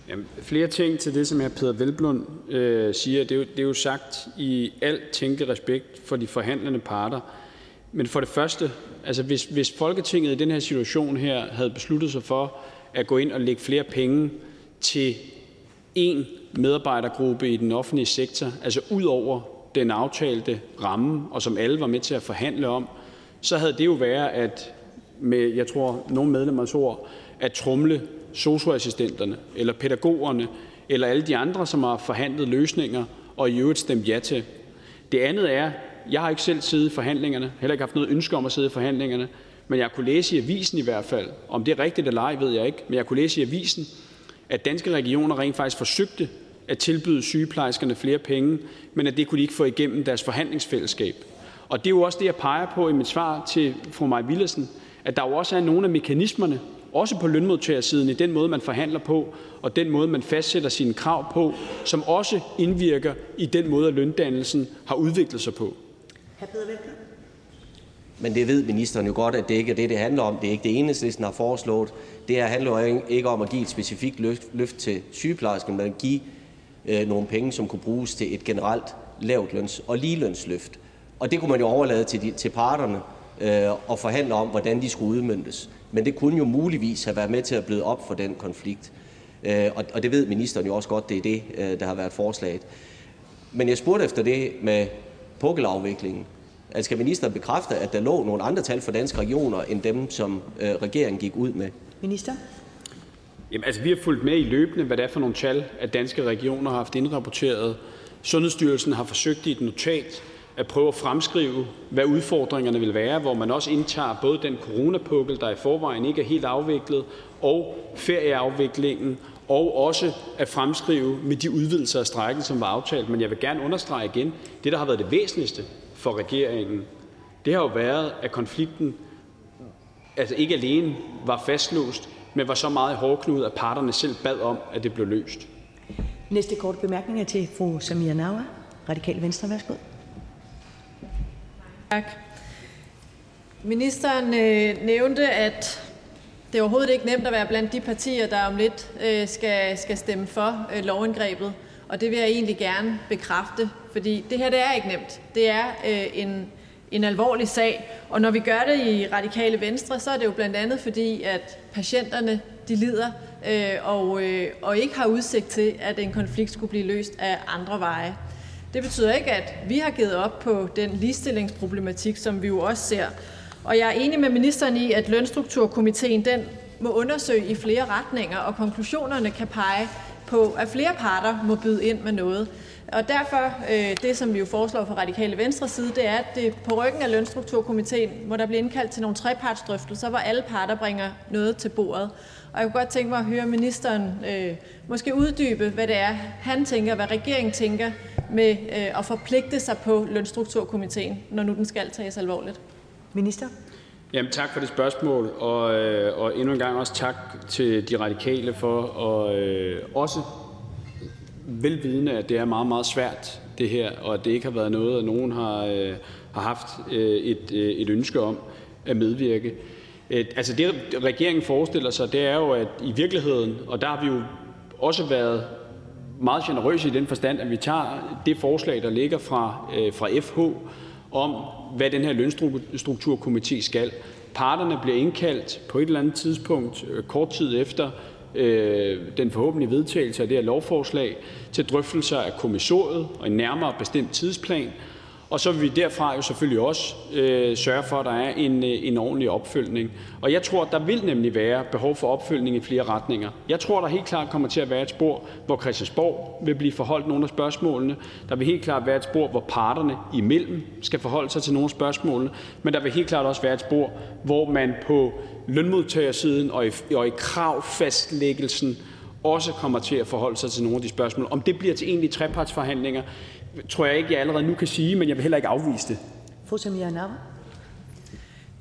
Jamen, flere ting til det, som jeg Peter Velblund øh, siger. Det er, jo, det er jo sagt i al tænke respekt for de forhandlende parter. Men for det første, altså hvis, hvis Folketinget i den her situation her havde besluttet sig for at gå ind og lægge flere penge til en medarbejdergruppe i den offentlige sektor, altså ud over den aftalte ramme, og som alle var med til at forhandle om, så havde det jo været at, med jeg tror nogle medlemmers ord, at trumle socioassistenterne eller pædagogerne eller alle de andre, som har forhandlet løsninger og i øvrigt stemt ja til. Det andet er, jeg har ikke selv siddet i forhandlingerne, heller ikke haft noget ønske om at sidde i forhandlingerne, men jeg kunne læse i avisen i hvert fald, om det er rigtigt eller ej, ved jeg ikke, men jeg kunne læse i avisen, at danske regioner rent faktisk forsøgte at tilbyde sygeplejerskerne flere penge, men at det kunne de ikke få igennem deres forhandlingsfællesskab. Og det er jo også det, jeg peger på i mit svar til fru Maja Villersen, at der jo også er nogle af mekanismerne, også på lønmodtagersiden, i den måde, man forhandler på, og den måde, man fastsætter sine krav på, som også indvirker i den måde, at løndannelsen har udviklet sig på. Men det ved ministeren jo godt, at det ikke er det, det handler om. Det er ikke det, eneste, har foreslået. Det her handler jo ikke om at give et specifikt løft, løft til sygeplejersken, men at give øh, nogle penge, som kunne bruges til et generelt lavt løns- og ligelønsløft. Og det kunne man jo overlade til, de, til parterne øh, og forhandle om, hvordan de skulle udmyndtes. Men det kunne jo muligvis have været med til at bløde op for den konflikt. Øh, og, og det ved ministeren jo også godt, det er det, øh, der har været forslaget. Men jeg spurgte efter det med pukkelafviklingen. Altså, skal ministeren bekræfte, at der lå nogle andre tal for danske regioner, end dem, som øh, regeringen gik ud med? Minister? Jamen, altså, vi har fulgt med i løbende, hvad det er for nogle tal, at danske regioner har haft indrapporteret. Sundhedsstyrelsen har forsøgt i et notat at prøve at fremskrive, hvad udfordringerne vil være, hvor man også indtager både den coronapukkel, der i forvejen ikke er helt afviklet, og ferieafviklingen, og også at fremskrive med de udvidelser af strækken, som var aftalt. Men jeg vil gerne understrege igen, det, der har været det væsentligste for regeringen, det har jo været, at konflikten altså ikke alene var fastlåst, men var så meget i hårdknud, at parterne selv bad om, at det blev løst. Næste korte bemærkning er til fru Samia Nawa, Radikale Venstre. Værsgo. Tak. Ministeren øh, nævnte, at det er overhovedet ikke nemt at være blandt de partier, der om lidt øh, skal, skal stemme for øh, lovindgrebet. Og det vil jeg egentlig gerne bekræfte, fordi det her det er ikke nemt. Det er øh, en, en alvorlig sag, og når vi gør det i Radikale Venstre, så er det jo blandt andet fordi, at patienterne de lider øh, og, øh, og ikke har udsigt til, at en konflikt skulle blive løst af andre veje. Det betyder ikke, at vi har givet op på den ligestillingsproblematik, som vi jo også ser. Og jeg er enig med ministeren i, at lønstrukturkomiteen den må undersøge i flere retninger, og konklusionerne kan pege på, at flere parter må byde ind med noget. Og derfor, øh, det som vi jo foreslår fra Radikale Venstre side, det er, at det på ryggen af lønstrukturkomiteen, hvor der bliver indkaldt til nogle trepartsdrøftelser, hvor alle parter bringer noget til bordet. Og jeg kunne godt tænke mig at høre ministeren øh, måske uddybe, hvad det er, han tænker, hvad regeringen tænker med øh, at forpligte sig på lønstrukturkomiteen, når nu den skal tages alvorligt. Minister? Jamen, tak for det spørgsmål, og, øh, og endnu en gang også tak til de radikale for at øh, også velvidende, at det er meget, meget svært, det her, og at det ikke har været noget, at nogen har, øh, har haft øh, et, øh, et ønske om at medvirke. Øh, altså det, regeringen forestiller sig, det er jo, at i virkeligheden, og der har vi jo også været meget generøse i den forstand, at vi tager det forslag, der ligger fra, øh, fra FH, om hvad den her lønstrukturkomité skal. Parterne bliver indkaldt på et eller andet tidspunkt, øh, kort tid efter øh, den forhåbentlige vedtagelse af det her lovforslag, til drøftelser af kommissoriet og en nærmere bestemt tidsplan. Og så vil vi derfra jo selvfølgelig også øh, sørge for, at der er en, øh, en ordentlig opfølgning. Og jeg tror, der vil nemlig være behov for opfølgning i flere retninger. Jeg tror, der helt klart kommer til at være et spor, hvor Christiansborg vil blive forholdt nogle af spørgsmålene. Der vil helt klart være et spor, hvor parterne imellem skal forholde sig til nogle af spørgsmålene. Men der vil helt klart også være et spor, hvor man på lønmodtagersiden og i, og i kravfastlæggelsen også kommer til at forholde sig til nogle af de spørgsmål. Om det bliver til egentlige trepartsforhandlinger, tror jeg ikke, jeg allerede nu kan sige, men jeg vil heller ikke afvise det. Fru Samira Nawa.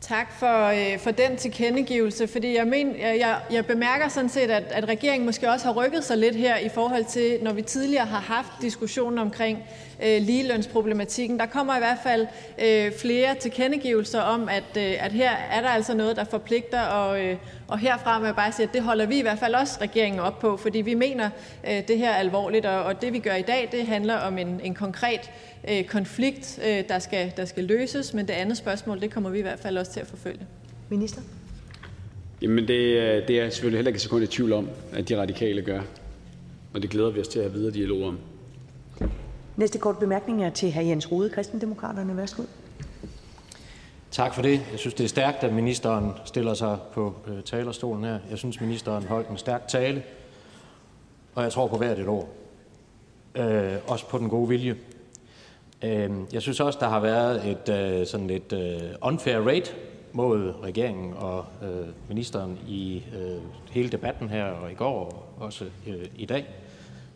Tak for, øh, for den tilkendegivelse, fordi jeg, men, jeg, jeg bemærker sådan set, at, at regeringen måske også har rykket sig lidt her i forhold til, når vi tidligere har haft diskussionen omkring øh, ligelønsproblematikken. Der kommer i hvert fald øh, flere tilkendegivelser om, at, øh, at her er der altså noget, der forpligter, og, øh, og herfra vil jeg bare sige, at det holder vi i hvert fald også regeringen op på, fordi vi mener øh, det her er alvorligt, og, og det vi gør i dag, det handler om en, en konkret øh, konflikt, øh, der, skal, der skal løses, men det andet spørgsmål, det kommer vi i hvert fald også til at forfølge. Minister? Jamen det, det er jeg selvfølgelig heller ikke et sekund i tvivl om, at de radikale gør. Og det glæder vi os til at have videre dialog om. Næste kort bemærkning er til hr. Jens Rode, Kristendemokraterne. Værsgo. Tak for det. Jeg synes, det er stærkt, at ministeren stiller sig på øh, talerstolen her. Jeg synes, ministeren holdt en stærk tale, og jeg tror på hvert et ord. Øh, også på den gode vilje. Øh, jeg synes også, der har været et øh, sådan lidt øh, unfair rate mod regeringen og øh, ministeren i øh, hele debatten her og i går og også øh, i dag.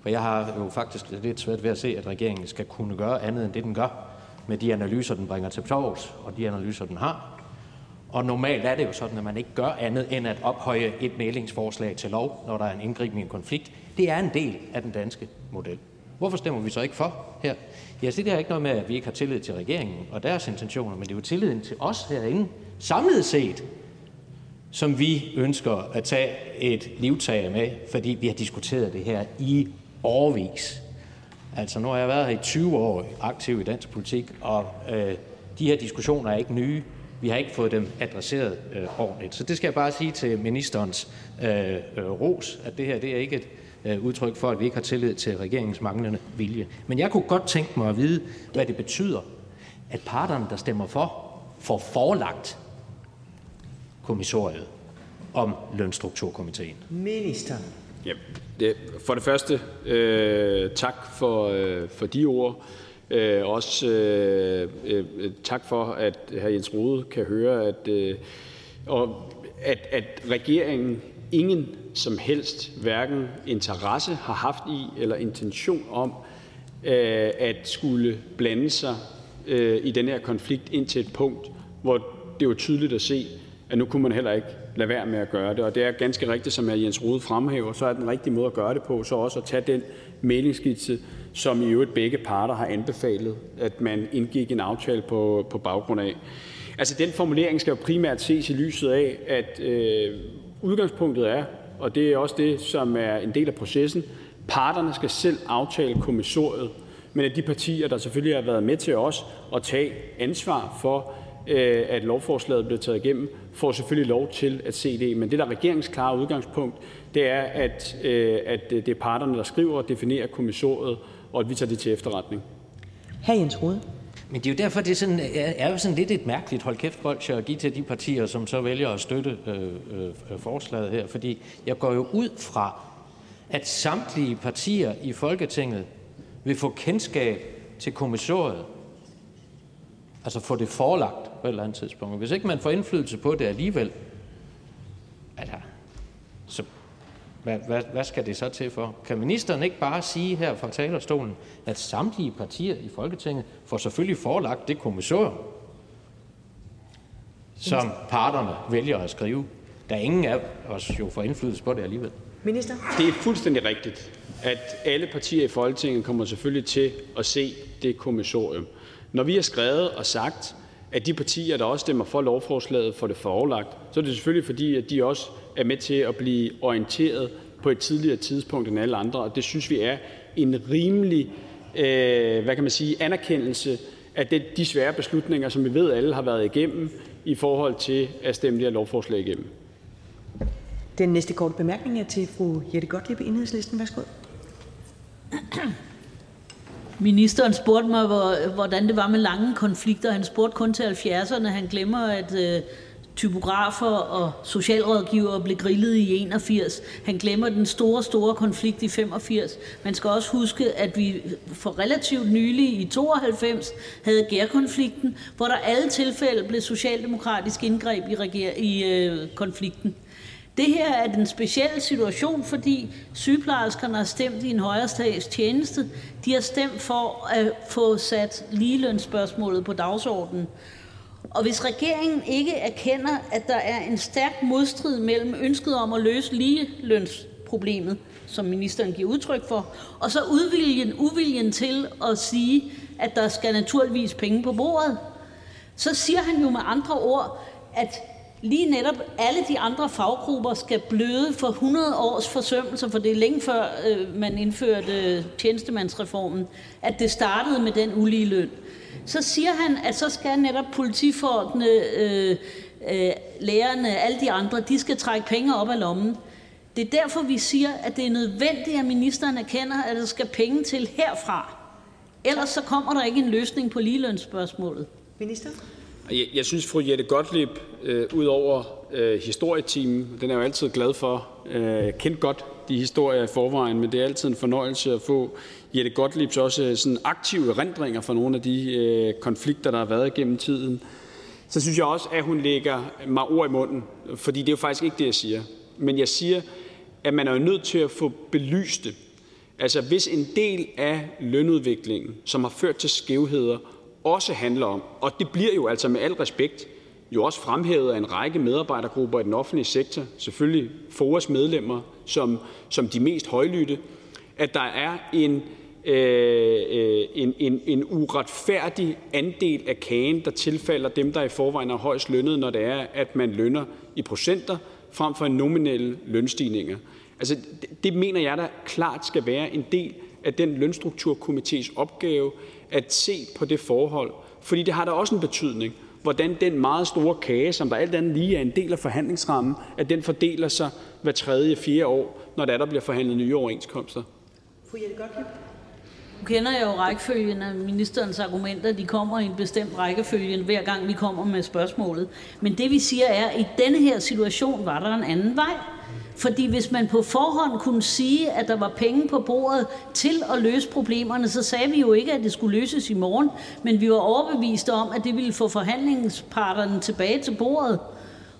For jeg har jo faktisk lidt svært ved at se, at regeringen skal kunne gøre andet end det, den gør med de analyser, den bringer til torvs, og de analyser, den har. Og normalt er det jo sådan, at man ikke gør andet end at ophøje et mælingsforslag til lov, når der er en indgribende konflikt. Det er en del af den danske model. Hvorfor stemmer vi så ikke for her? Ja, det har ikke noget med, at vi ikke har tillid til regeringen og deres intentioner, men det er jo tilliden til os herinde, samlet set, som vi ønsker at tage et livtag med, fordi vi har diskuteret det her i årvis. Altså, nu har jeg været her i 20 år aktiv i dansk politik, og øh, de her diskussioner er ikke nye. Vi har ikke fået dem adresseret øh, ordentligt. Så det skal jeg bare sige til ministerens øh, øh, ros, at det her det er ikke et øh, udtryk for, at vi ikke har tillid til regeringens manglende vilje. Men jeg kunne godt tænke mig at vide, hvad det betyder, at parterne, der stemmer for, får forelagt kommissoriet om lønstrukturkomiteen. Minister. Det, for det første, øh, tak for, øh, for de ord. Øh, også øh, øh, tak for, at hr. Jens Rode kan høre, at, øh, og at, at regeringen ingen som helst hverken interesse har haft i eller intention om øh, at skulle blande sig øh, i den her konflikt ind til et punkt, hvor det var tydeligt at se, at nu kunne man heller ikke lade være med at gøre det. Og det er ganske rigtigt, som hr. Jens Rode fremhæver, så er den rigtige måde at gøre det på, så også at tage den mælingsskitse, som i øvrigt begge parter har anbefalet, at man indgik en aftale på, på baggrund af. Altså den formulering skal jo primært ses i lyset af, at øh, udgangspunktet er, og det er også det, som er en del af processen, parterne skal selv aftale kommissoriet, men at de partier, der selvfølgelig har været med til os at tage ansvar for, at lovforslaget blev taget igennem, får selvfølgelig lov til at se det. Men det, der er regeringens klare udgangspunkt, det er, at, øh, at det er parterne, der skriver og definerer kommissoriet, og at vi tager det til efterretning. Hr. Jens Rode. Men det er jo derfor, det er, sådan, er jo sådan lidt et mærkeligt hold kæft bolsje at give til de partier, som så vælger at støtte øh, øh, forslaget her. Fordi jeg går jo ud fra, at samtlige partier i Folketinget vil få kendskab til kommissoriet. Altså få det forelagt på et eller andet tidspunkt. Hvis ikke man får indflydelse på det alligevel, altså, så hvad, hvad, hvad skal det så til for? Kan ministeren ikke bare sige her fra talerstolen, at samtlige partier i Folketinget får selvfølgelig forelagt det kommissorium, som parterne vælger at skrive, da ingen af os jo får indflydelse på det alligevel? Minister? Det er fuldstændig rigtigt, at alle partier i Folketinget kommer selvfølgelig til at se det kommissorium. Når vi har skrevet og sagt, at de partier, der også stemmer for lovforslaget, får det forelagt, så er det selvfølgelig fordi, at de også er med til at blive orienteret på et tidligere tidspunkt end alle andre, og det synes vi er en rimelig øh, hvad kan man sige, anerkendelse af det, de svære beslutninger, som vi ved alle har været igennem i forhold til at stemme det her lovforslag igennem. Den næste korte bemærkning er til fru Jette Gottlieb, Enhedslisten. Værsgo. Ministeren spurgte mig, hvordan det var med lange konflikter. Han spurgte kun til 70'erne. Han glemmer, at øh, typografer og socialrådgivere blev grillet i 81. Han glemmer den store, store konflikt i 85. Man skal også huske, at vi for relativt nylig i 92 havde gærkonflikten, hvor der alle tilfælde blev socialdemokratisk indgreb i, reger- i øh, konflikten. Det her er den specielle situation, fordi sygeplejerskerne har stemt i en højere tjeneste. De har stemt for at få sat ligelønsspørgsmålet på dagsordenen. Og hvis regeringen ikke erkender, at der er en stærk modstrid mellem ønsket om at løse ligelønsproblemet, som ministeren giver udtryk for, og så udviljen, uviljen til at sige, at der skal naturligvis penge på bordet, så siger han jo med andre ord, at lige netop alle de andre faggrupper skal bløde for 100 års forsømmelser, for det er længe før øh, man indførte tjenestemandsreformen, at det startede med den ulige løn. Så siger han, at så skal netop politifolkene, øh, øh, lærerne, alle de andre, de skal trække penge op af lommen. Det er derfor, vi siger, at det er nødvendigt, at ministeren erkender, at der skal penge til herfra. Ellers så kommer der ikke en løsning på ligelønsspørgsmålet. Minister? Jeg, jeg synes, fru Jette Gottlieb, øh, ud over øh, historietimen, den er jo altid glad for, øh, kendt godt de historier i forvejen, men det er altid en fornøjelse at få Jette Gottliebs også øh, sådan aktive erindringer fra nogle af de øh, konflikter, der har været igennem tiden. Så synes jeg også, at hun lægger mig ord i munden, fordi det er jo faktisk ikke det, jeg siger. Men jeg siger, at man er jo nødt til at få belyst det. Altså hvis en del af lønudviklingen, som har ført til skævheder, også handler om, og det bliver jo altså med al respekt jo også fremhævet af en række medarbejdergrupper i den offentlige sektor, selvfølgelig FOAs medlemmer som, som de mest højlytte, at der er en, øh, øh, en, en, en uretfærdig andel af kagen, der tilfalder dem, der i forvejen er højst lønnet, når det er, at man lønner i procenter frem for en nominelle lønstigninger. Altså, det, det mener jeg der klart skal være en del af den lønstrukturkomités opgave at se på det forhold, fordi det har da også en betydning, hvordan den meget store kage, som der alt andet lige er en del af forhandlingsrammen, at den fordeler sig hver tredje, fjerde år, når der, der bliver forhandlet nye overenskomster. Fru Jette Gottlieb? Nu kender jeg jo rækkefølgen af ministerens argumenter. De kommer i en bestemt rækkefølge, hver gang vi kommer med spørgsmålet. Men det vi siger er, at i denne her situation var der en anden vej. Fordi hvis man på forhånd kunne sige, at der var penge på bordet til at løse problemerne, så sagde vi jo ikke, at det skulle løses i morgen, men vi var overbeviste om, at det ville få forhandlingsparterne tilbage til bordet.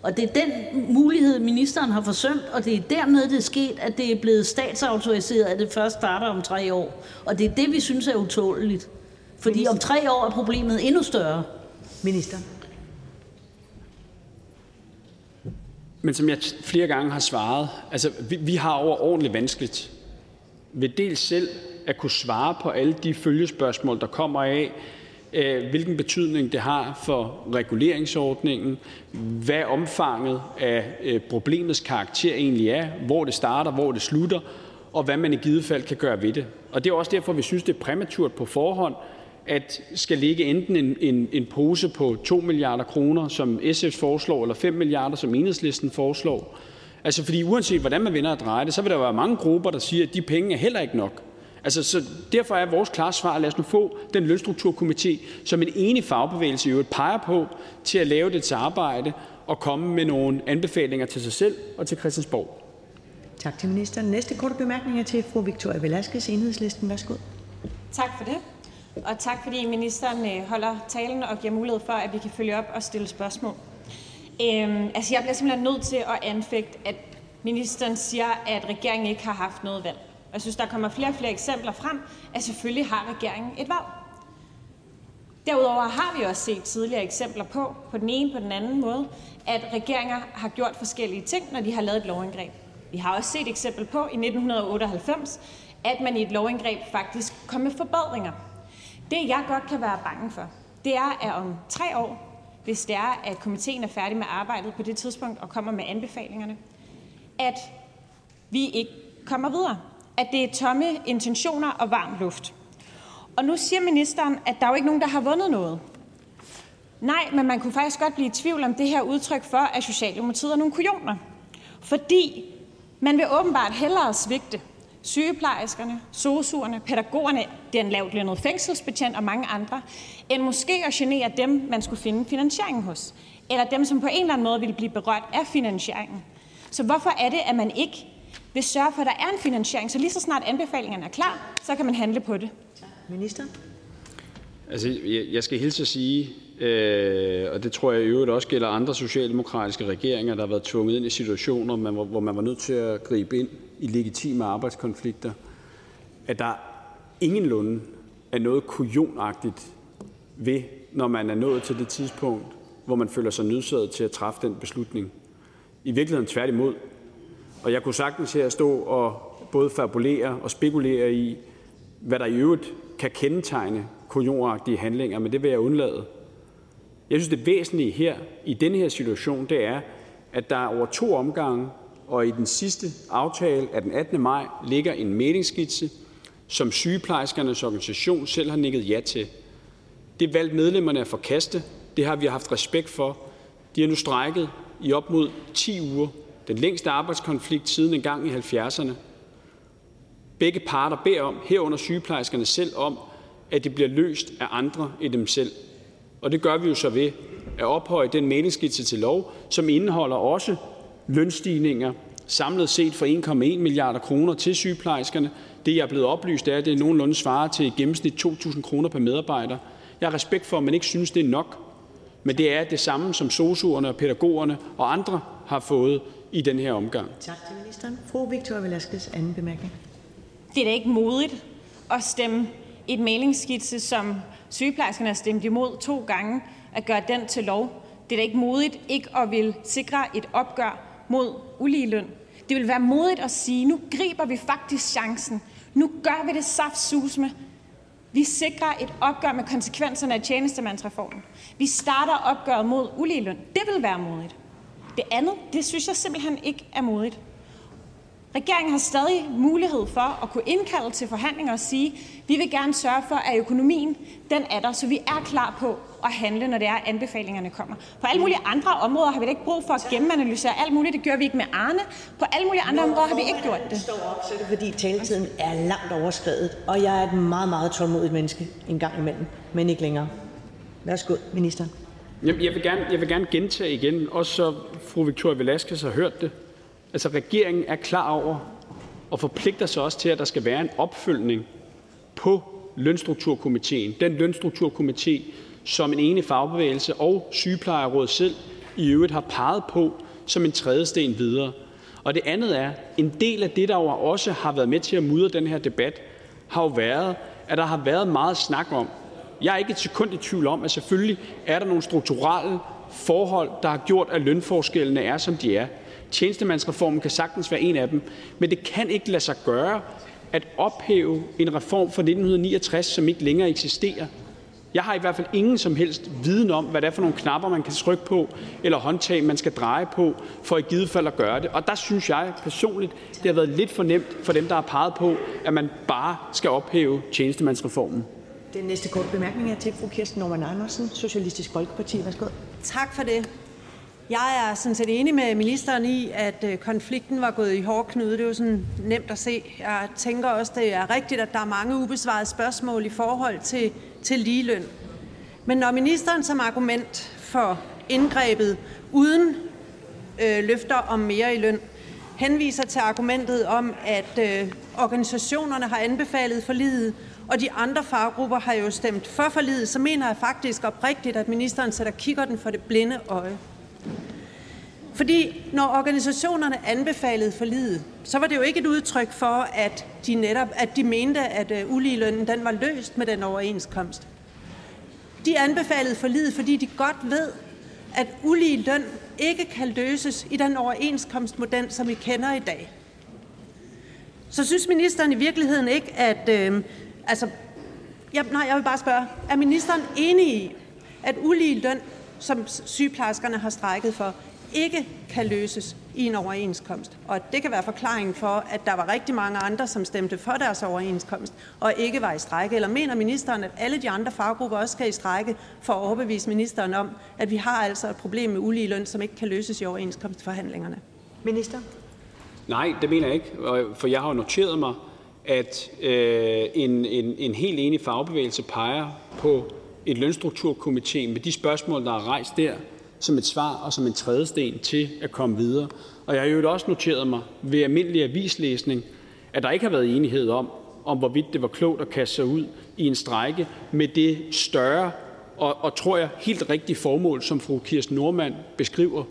Og det er den mulighed, ministeren har forsømt, og det er dermed det er sket, at det er blevet statsautoriseret, at det først starter om tre år. Og det er det, vi synes er utåleligt. Fordi Minister. om tre år er problemet endnu større. Minister. Men som jeg flere gange har svaret, altså vi, vi har overordentligt vanskeligt ved dels selv at kunne svare på alle de følgespørgsmål, der kommer af, øh, hvilken betydning det har for reguleringsordningen, hvad omfanget af øh, problemets karakter egentlig er, hvor det starter, hvor det slutter, og hvad man i givet fald kan gøre ved det. Og det er også derfor, vi synes, det er præmaturt på forhånd at skal ligge enten en, en, en pose på 2 milliarder kroner, som SF foreslår, eller 5 milliarder, som enhedslisten foreslår. Altså fordi uanset hvordan man vinder at dreje det, så vil der være mange grupper, der siger, at de penge er heller ikke nok. Altså, så derfor er vores klare svar, lad os nu få den lønstrukturkomité, som en enig fagbevægelse i øvrigt peger på, til at lave det til arbejde og komme med nogle anbefalinger til sig selv og til Christiansborg. Tak til ministeren. Næste korte bemærkning er til fru Victoria Velasquez, Enhedslisten. Værsgo. Tak for det. Og tak fordi ministeren øh, holder talen og giver mulighed for, at vi kan følge op og stille spørgsmål. Øhm, altså jeg bliver simpelthen nødt til at anfægte, at ministeren siger, at regeringen ikke har haft noget valg. Og jeg synes, der kommer flere og flere eksempler frem, at selvfølgelig har regeringen et valg. Derudover har vi også set tidligere eksempler på, på den ene på den anden måde, at regeringer har gjort forskellige ting, når de har lavet et lovindgreb. Vi har også set eksempel på i 1998, at man i et lovindgreb faktisk kom med forbedringer. Det, jeg godt kan være bange for, det er, at om tre år, hvis det er, at komiteen er færdig med arbejdet på det tidspunkt og kommer med anbefalingerne, at vi ikke kommer videre. At det er tomme intentioner og varm luft. Og nu siger ministeren, at der er jo ikke nogen, der har vundet noget. Nej, men man kunne faktisk godt blive i tvivl om det her udtryk for, at Socialdemokratiet er nogle kujoner. Fordi man vil åbenbart hellere svigte sygeplejerskerne, sosuerne, pædagogerne, den lavtlønnede fængselsbetjent og mange andre, end måske at genere dem, man skulle finde finansieringen hos, eller dem, som på en eller anden måde ville blive berørt af finansieringen. Så hvorfor er det, at man ikke vil sørge for, at der er en finansiering, så lige så snart anbefalingerne er klar, så kan man handle på det? Minister? Altså, jeg, jeg skal hilse at sige, Øh, og det tror jeg i øvrigt også gælder andre socialdemokratiske regeringer, der har været tvunget ind i situationer, man, hvor man var nødt til at gribe ind i legitime arbejdskonflikter, at der ingenlunde er noget kujonagtigt ved, når man er nået til det tidspunkt, hvor man føler sig nødsaget til at træffe den beslutning. I virkeligheden tværtimod. Og jeg kunne sagtens her stå og både fabulere og spekulere i, hvad der i øvrigt kan kendetegne kujonagtige handlinger, men det vil jeg undlade. Jeg synes, det væsentlige her i den her situation, det er, at der over to omgange og i den sidste aftale af den 18. maj ligger en mælingsskitse, som sygeplejerskernes organisation selv har nikket ja til. Det valgte medlemmerne at forkaste. Det har vi haft respekt for. De har nu strækket i op mod 10 uger. Den længste arbejdskonflikt siden en gang i 70'erne. Begge parter beder om, herunder sygeplejerskerne selv, om, at det bliver løst af andre end dem selv. Og det gør vi jo så ved at ophøje den mælingsskitse til lov, som indeholder også lønstigninger samlet set for 1,1 milliarder kroner til sygeplejerskerne. Det, jeg er blevet oplyst, er, at det nogenlunde svarer til i gennemsnit 2.000 kroner per medarbejder. Jeg har respekt for, at man ikke synes, det er nok, men det er det samme, som sosuerne og pædagogerne og andre har fået i den her omgang. Tak til ministeren. Fru Victoria Velasquez, anden bemærkning. Det er da ikke modigt at stemme et mailingsskitse, som sygeplejerskerne har stemt imod to gange, at gøre den til lov. Det er da ikke modigt ikke at vil sikre et opgør mod uligeløn. Det vil være modigt at sige, nu griber vi faktisk chancen. Nu gør vi det saftsusme. Vi sikrer et opgør med konsekvenserne af tjenestemandsreformen. Vi starter opgøret mod uligeløn. Det vil være modigt. Det andet, det synes jeg simpelthen ikke er modigt. Regeringen har stadig mulighed for at kunne indkalde til forhandlinger og sige, vi vil gerne sørge for, at økonomien den er der, så vi er klar på at handle, når det er, anbefalingerne kommer. På alle mulige andre områder har vi da ikke brug for at gennemanalysere alt muligt. Det gør vi ikke med Arne. På alle mulige andre områder har vi ikke gjort det. Står op, så er det fordi taletiden er langt overskrevet, og jeg er et meget, meget tålmodigt menneske en gang imellem, men ikke længere. Værsgo, ministeren. Jeg vil gerne, jeg vil gerne gentage igen, også så fru Victoria Velasquez har hørt det. Altså, regeringen er klar over og forpligter sig også til, at der skal være en opfølgning på lønstrukturkomiteen. Den lønstrukturkomité, som en enig fagbevægelse og Sygeplejerådet selv i øvrigt har peget på som en trædesten videre. Og det andet er, en del af det, der jo også har været med til at mudre den her debat, har jo været, at der har været meget snak om, jeg er ikke et sekund i tvivl om, at selvfølgelig er der nogle strukturelle forhold, der har gjort, at lønforskellene er, som de er. Tjenestemandsreformen kan sagtens være en af dem, men det kan ikke lade sig gøre at ophæve en reform fra 1969, som ikke længere eksisterer. Jeg har i hvert fald ingen som helst viden om, hvad det er for nogle knapper, man kan trykke på, eller håndtag, man skal dreje på, for i givet fald at gøre det. Og der synes jeg personligt, det har været lidt for nemt for dem, der har peget på, at man bare skal ophæve tjenestemandsreformen. Den næste korte bemærkning er til fru Kirsten Norman Andersen, Socialistisk Folkeparti. Værsgo. Tak for det. Jeg er sådan set enig med ministeren i, at øh, konflikten var gået i hårdknude. Det er jo sådan nemt at se. Jeg tænker også, det er rigtigt, at der er mange ubesvarede spørgsmål i forhold til, til ligeløn. Men når ministeren som argument for indgrebet uden øh, løfter om mere i løn henviser til argumentet om, at øh, organisationerne har anbefalet forliget, og de andre faggrupper har jo stemt for forliget, så mener jeg faktisk oprigtigt, at ministeren sætter kigger for det blinde øje. Fordi når organisationerne anbefalede forliget, så var det jo ikke et udtryk for, at de netop at de mente, at øh, uligelønnen den var løst med den overenskomst. De anbefalede forliget, fordi de godt ved, at ulige løn ikke kan løses i den overenskomstmodel, som vi kender i dag. Så synes ministeren i virkeligheden ikke, at... Øh, altså, jeg, nej, jeg vil bare spørge, er ministeren enig i, at ulige løn, som sygeplejerskerne har strækket for, ikke kan løses i en overenskomst, og at det kan være forklaringen for, at der var rigtig mange andre, som stemte for deres overenskomst og ikke var i strække? Eller mener ministeren, at alle de andre faggrupper også skal i strække for at overbevise ministeren om, at vi har altså et problem med ulige løn, som ikke kan løses i overenskomstforhandlingerne? Minister? Nej, det mener jeg ikke, for jeg har noteret mig, at øh, en, en, en helt enig fagbevægelse peger på et lønstrukturkomité med de spørgsmål, der er rejst der, som et svar og som en trædesten til at komme videre. Og jeg har jo også noteret mig ved almindelig avislæsning, at der ikke har været enighed om, om hvorvidt det var klogt at kaste sig ud i en strække med det større og, og tror jeg, helt rigtige formål, som fru Kirsten Normand beskriver.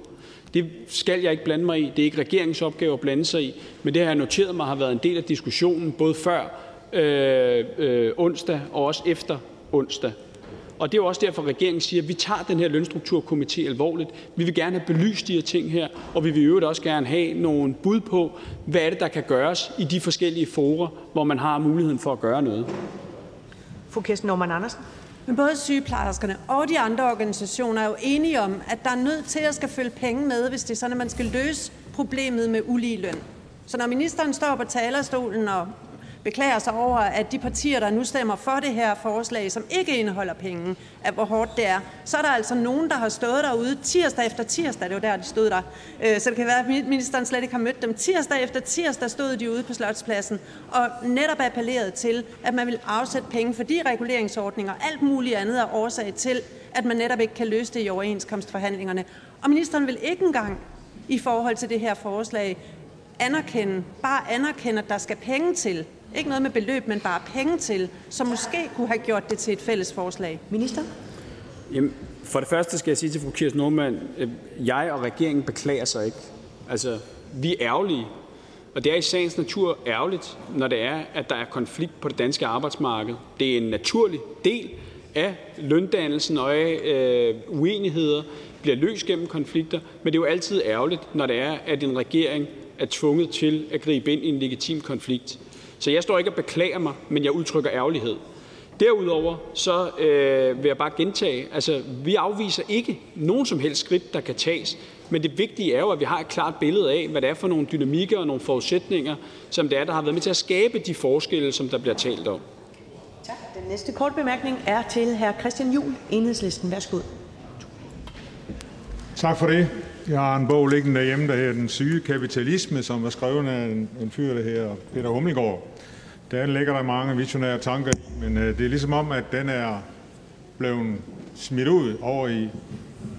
Det skal jeg ikke blande mig i. Det er ikke regeringens opgave at blande sig i. Men det har jeg noteret mig har været en del af diskussionen, både før øh, øh, onsdag og også efter onsdag. Og det er jo også derfor, regeringen siger, at vi tager den her lønstrukturkomité alvorligt. Vi vil gerne have belyst de her ting her, og vi vil øvrigt også gerne have nogle bud på, hvad er det, der kan gøres i de forskellige forer, hvor man har muligheden for at gøre noget. Fru Kirsten Norman Andersen. Men både sygeplejerskerne og de andre organisationer er jo enige om, at der er nødt til at skal følge penge med, hvis det er sådan, at man skal løse problemet med ulige løn. Så når ministeren står på talerstolen og beklager sig over, at de partier, der nu stemmer for det her forslag, som ikke indeholder penge, at hvor hårdt det er, så er der altså nogen, der har stået derude tirsdag efter tirsdag, det var der, de stod der, øh, så det kan være, at ministeren slet ikke har mødt dem. Tirsdag efter tirsdag stod de ude på Slotspladsen og netop appellerede til, at man vil afsætte penge for de reguleringsordninger og alt muligt andet er årsag til, at man netop ikke kan løse det i overenskomstforhandlingerne. Og ministeren vil ikke engang i forhold til det her forslag anerkende, bare anerkende, at der skal penge til. Ikke noget med beløb, men bare penge til, som måske kunne have gjort det til et fælles forslag. Minister? Jamen, for det første skal jeg sige til fru Kirsten Norman, øh, jeg og regeringen beklager sig ikke. Altså, vi er ærgerlige, og det er i sagens natur ærgerligt, når det er, at der er konflikt på det danske arbejdsmarked. Det er en naturlig del af løndannelsen og af øh, uenigheder bliver løst gennem konflikter, men det er jo altid ærgerligt, når det er, at en regering er tvunget til at gribe ind i en legitim konflikt. Så jeg står ikke og beklager mig, men jeg udtrykker ærgerlighed. Derudover så øh, vil jeg bare gentage, altså vi afviser ikke nogen som helst skridt, der kan tages, men det vigtige er jo, at vi har et klart billede af, hvad det er for nogle dynamikker og nogle forudsætninger, som det er, der har været med til at skabe de forskelle, som der bliver talt om. Tak. Den næste kort bemærkning er til hr. Christian Juhl, Enhedslisten. Værsgo. Tak for det. Jeg har en bog liggende derhjemme, der hedder Den syge kapitalisme, som er skrevet af en, en fyr, der hedder Peter Hummelgaard. Der ligger der mange visionære tanker i, men øh, det er ligesom om, at den er blevet smidt ud over i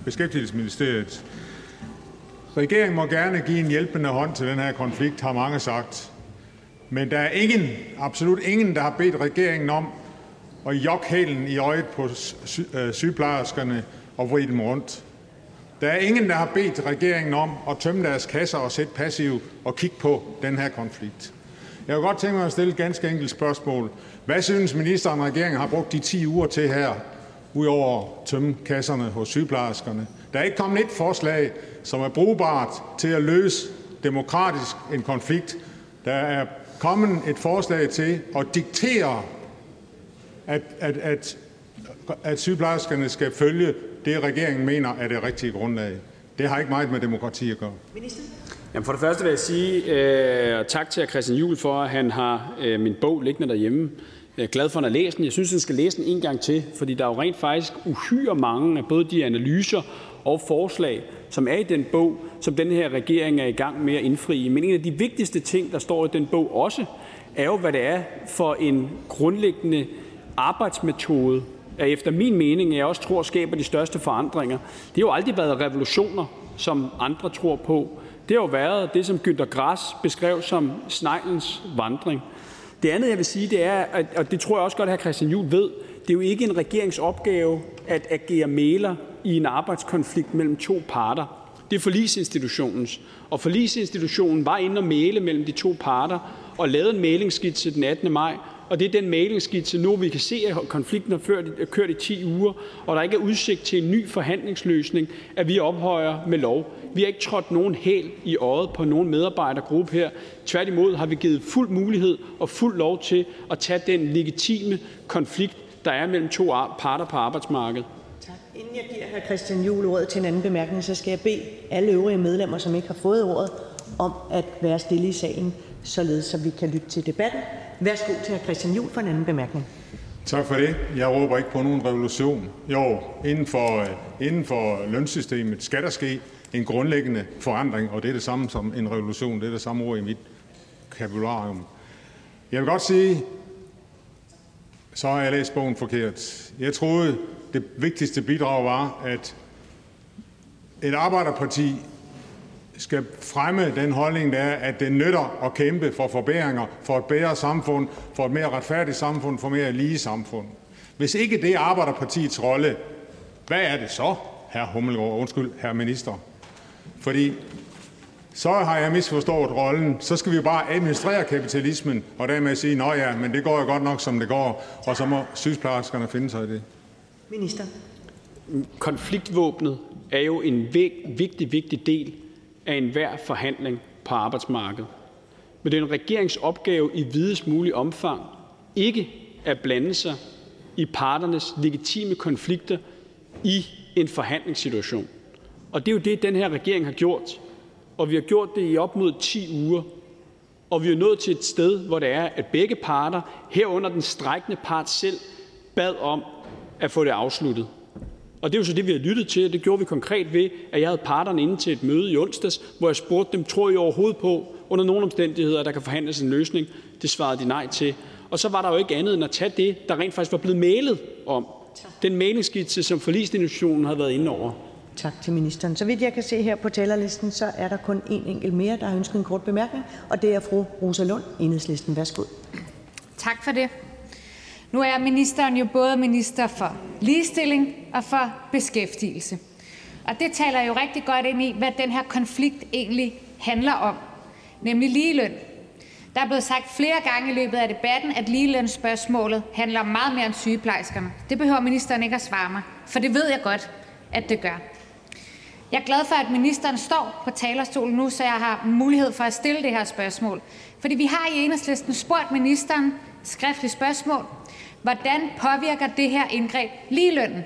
Beskæftigelsesministeriet. Regeringen må gerne give en hjælpende hånd til den her konflikt, har mange sagt. Men der er ingen, absolut ingen, der har bedt regeringen om at jokke hælen i øjet på øh, sygeplejerskerne og vride dem rundt. Der er ingen, der har bedt regeringen om at tømme deres kasser og sætte passiv og kigge på den her konflikt. Jeg vil godt tænke mig at stille et ganske enkelt spørgsmål. Hvad synes ministeren, regeringen har brugt de 10 uger til her, udover at tømme kasserne hos sygeplejerskerne? Der er ikke kommet et forslag, som er brugbart til at løse demokratisk en konflikt. Der er kommet et forslag til at diktere, at, at, at, at sygeplejerskerne skal følge det, regeringen mener er det rigtige grundlag. Det har ikke meget med demokrati at gøre. Jamen for det første vil jeg sige øh, tak til Christian Juhl for, at han har øh, min bog liggende derhjemme. Jeg er glad for, at han har læst den. Jeg synes, han skal læse den en gang til, fordi der er jo rent faktisk uhyre mange af både de analyser og forslag, som er i den bog, som den her regering er i gang med at indfri. Men en af de vigtigste ting, der står i den bog også, er jo, hvad det er for en grundlæggende arbejdsmetode, efter min mening, jeg også tror skaber de største forandringer, det har jo aldrig været revolutioner, som andre tror på. Det har jo været det, som Günter Grass beskrev som sneglens vandring. Det andet, jeg vil sige, det er, og det tror jeg også godt, at hr. Christian Juhl ved, det er jo ikke en regeringsopgave at agere mæler i en arbejdskonflikt mellem to parter. Det er forlisinstitutionens. Og forlisinstitutionen var inde og mæle mellem de to parter og lavede en mælingsskitse den 18. maj, og det er den mæglingsskitse nu, vi kan se, at konflikten har kørt i 10 uger, og der ikke er udsigt til en ny forhandlingsløsning, at vi ophøjer med lov. Vi har ikke trådt nogen hæl i øjet på nogen medarbejdergruppe her. Tværtimod har vi givet fuld mulighed og fuld lov til at tage den legitime konflikt, der er mellem to parter på arbejdsmarkedet. Tak. Inden jeg giver hr. Christian Juhl ordet til en anden bemærkning, så skal jeg bede alle øvrige medlemmer, som ikke har fået ordet, om at være stille i salen, således så vi kan lytte til debatten. Værsgo til hr. Christian Juhl for en anden bemærkning. Tak for det. Jeg råber ikke på nogen revolution. Jo, inden for, øh, inden for lønsystemet skal der ske en grundlæggende forandring, og det er det samme som en revolution. Det er det samme ord i mit kapularium. Jeg vil godt sige, så har jeg læst bogen forkert. Jeg troede, det vigtigste bidrag var, at et arbejderparti skal fremme den holdning, der er, at det nytter at kæmpe for forbedringer, for et bedre samfund, for et mere retfærdigt samfund, for mere lige samfund. Hvis ikke det er Arbejderpartiets rolle, hvad er det så, herr Hummelgaard, undskyld, herr minister? Fordi så har jeg misforstået rollen. Så skal vi bare administrere kapitalismen, og dermed sige, nå ja, men det går jo godt nok, som det går, og så må sygeplejerskerne finde sig i det. Minister. Konfliktvåbnet er jo en vigtig, vigtig del af enhver forhandling på arbejdsmarkedet. Men det er en regeringsopgave i videst mulig omfang ikke at blande sig i parternes legitime konflikter i en forhandlingssituation. Og det er jo det, den her regering har gjort. Og vi har gjort det i op mod 10 uger. Og vi er nået til et sted, hvor det er, at begge parter, herunder den strækkende part selv, bad om at få det afsluttet. Og det er jo så det, vi har lyttet til, og det gjorde vi konkret ved, at jeg havde parterne inde til et møde i onsdags, hvor jeg spurgte dem, tror I overhovedet på, under nogle omstændigheder, der kan forhandles en løsning? Det svarede de nej til. Og så var der jo ikke andet end at tage det, der rent faktisk var blevet mailet om. Den mailingskitse, som forlisinstitutionen havde været inde over. Tak til ministeren. Så vidt jeg kan se her på talerlisten, så er der kun en enkelt mere, der har ønsket en kort bemærkning, og det er fru Rosa Lund, Enhedslisten. Værsgo. Tak for det. Nu er ministeren jo både minister for ligestilling og for beskæftigelse. Og det taler jo rigtig godt ind i, hvad den her konflikt egentlig handler om, nemlig ligeløn. Der er blevet sagt flere gange i løbet af debatten, at ligelønsspørgsmålet handler meget mere end sygeplejerskerne. Det behøver ministeren ikke at svare mig, for det ved jeg godt, at det gør. Jeg er glad for, at ministeren står på talerstolen nu, så jeg har mulighed for at stille det her spørgsmål. Fordi vi har i enhedslisten spurgt ministeren skriftligt spørgsmål, hvordan påvirker det her indgreb ligelønnen?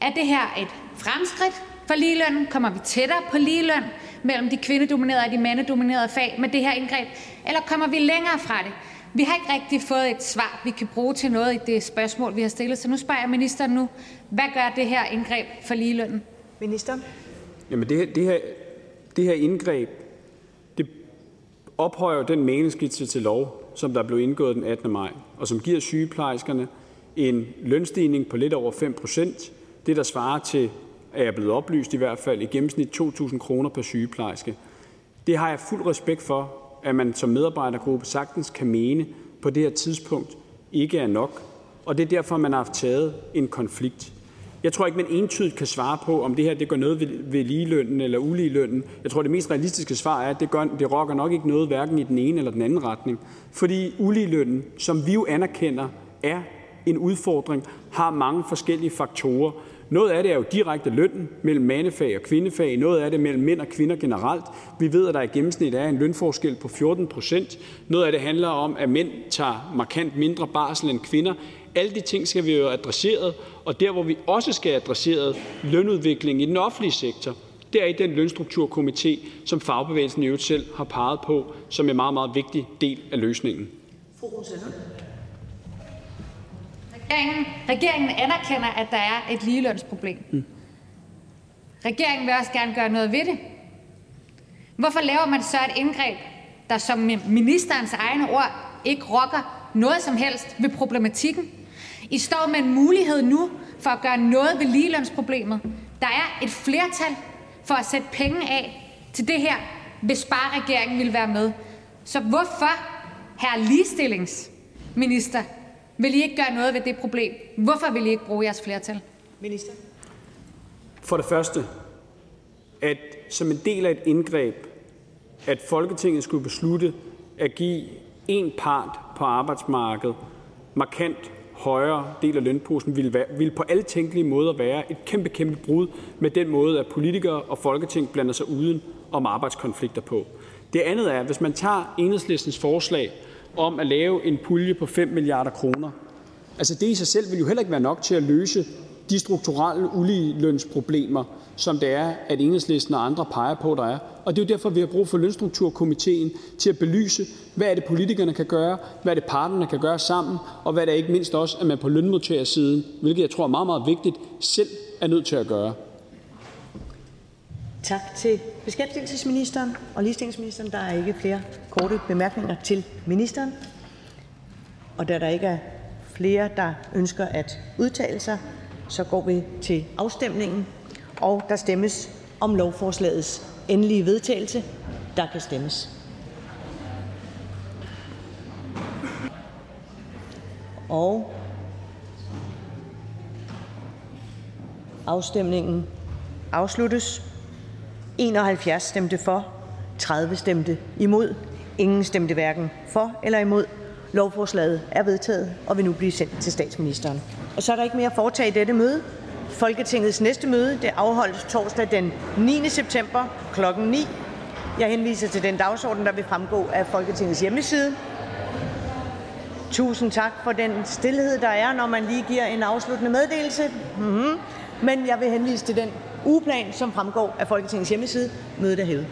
Er det her et fremskridt for ligelønnen? Kommer vi tættere på ligeløn mellem de kvindedominerede og de mandedominerede fag med det her indgreb? Eller kommer vi længere fra det? Vi har ikke rigtig fået et svar, vi kan bruge til noget i det spørgsmål, vi har stillet. Så nu spørger jeg ministeren nu, hvad gør det her indgreb for ligelønnen? Ministeren? Jamen det her, det her, det her indgreb, det ophøjer den meningsskitse til lov, som der blev indgået den 18. maj, og som giver sygeplejerskerne en lønstigning på lidt over 5 procent. Det, der svarer til, er jeg blevet oplyst i hvert fald, i gennemsnit 2.000 kroner per sygeplejerske. Det har jeg fuld respekt for, at man som medarbejdergruppe sagtens kan mene på det her tidspunkt ikke er nok. Og det er derfor, man har taget en konflikt. Jeg tror ikke, man entydigt kan svare på, om det her det gør noget ved, ved ligelønnen eller uligelønnen. Jeg tror, det mest realistiske svar er, at det, gør, det rokker nok ikke noget, hverken i den ene eller den anden retning. Fordi uligelønnen, som vi jo anerkender, er en udfordring, har mange forskellige faktorer. Noget af det er jo direkte lønnen mellem mandefag og kvindefag. Noget af det mellem mænd og kvinder generelt. Vi ved, at der i gennemsnit er en lønforskel på 14 procent. Noget af det handler om, at mænd tager markant mindre barsel end kvinder. Alle de ting skal vi jo adresseret, og der, hvor vi også skal adresseret lønudviklingen i den offentlige sektor, det er i den lønstrukturkomité, som fagbevægelsen i øvrigt selv har peget på som en meget, meget vigtig del af løsningen. Regeringen, regeringen anerkender, at der er et ligelønsproblem. Mm. Regeringen vil også gerne gøre noget ved det. Hvorfor laver man så et indgreb, der som ministerens egne ord ikke rokker noget som helst ved problematikken? I står med en mulighed nu for at gøre noget ved ligelønsproblemet. Der er et flertal for at sætte penge af til det her, hvis bare regeringen vil være med. Så hvorfor, herre ligestillingsminister, vil I ikke gøre noget ved det problem? Hvorfor vil I ikke bruge jeres flertal? Minister. For det første, at som en del af et indgreb, at Folketinget skulle beslutte at give en part på arbejdsmarkedet markant højere del af lønposen, ville, være, ville på alle tænkelige måder være et kæmpe, kæmpe brud med den måde, at politikere og Folketing blander sig uden om arbejdskonflikter på. Det andet er, hvis man tager enhedslistens forslag om at lave en pulje på 5 milliarder kroner, altså det i sig selv vil jo heller ikke være nok til at løse de strukturelle uligelønsproblemer, som det er, at enhedslisten og andre peger på, der er. Og det er jo derfor, vi har brug for lønstrukturkomiteen til at belyse, hvad er det politikerne kan gøre, hvad er det parterne kan gøre sammen, og hvad er det ikke mindst også, at man på lønmodtagersiden, hvilket jeg tror er meget, meget vigtigt, selv er nødt til at gøre. Tak til beskæftigelsesministeren og ligestillingsministeren. Der er ikke flere korte bemærkninger til ministeren. Og da der ikke er flere, der ønsker at udtale sig, så går vi til afstemningen. Og der stemmes om lovforslagets endelige vedtagelse. Der kan stemmes. Og afstemningen afsluttes. 71 stemte for, 30 stemte imod, ingen stemte hverken for eller imod. Lovforslaget er vedtaget og vil nu blive sendt til statsministeren. Og så er der ikke mere at foretage i dette møde. Folketingets næste møde det afholdes torsdag den 9. september kl. 9. Jeg henviser til den dagsorden, der vil fremgå af Folketingets hjemmeside. Tusind tak for den stillhed, der er, når man lige giver en afsluttende meddelelse. Mm-hmm. Men jeg vil henvise til den ugeplan, som fremgår af Folketingets hjemmeside. Mødet er hævet.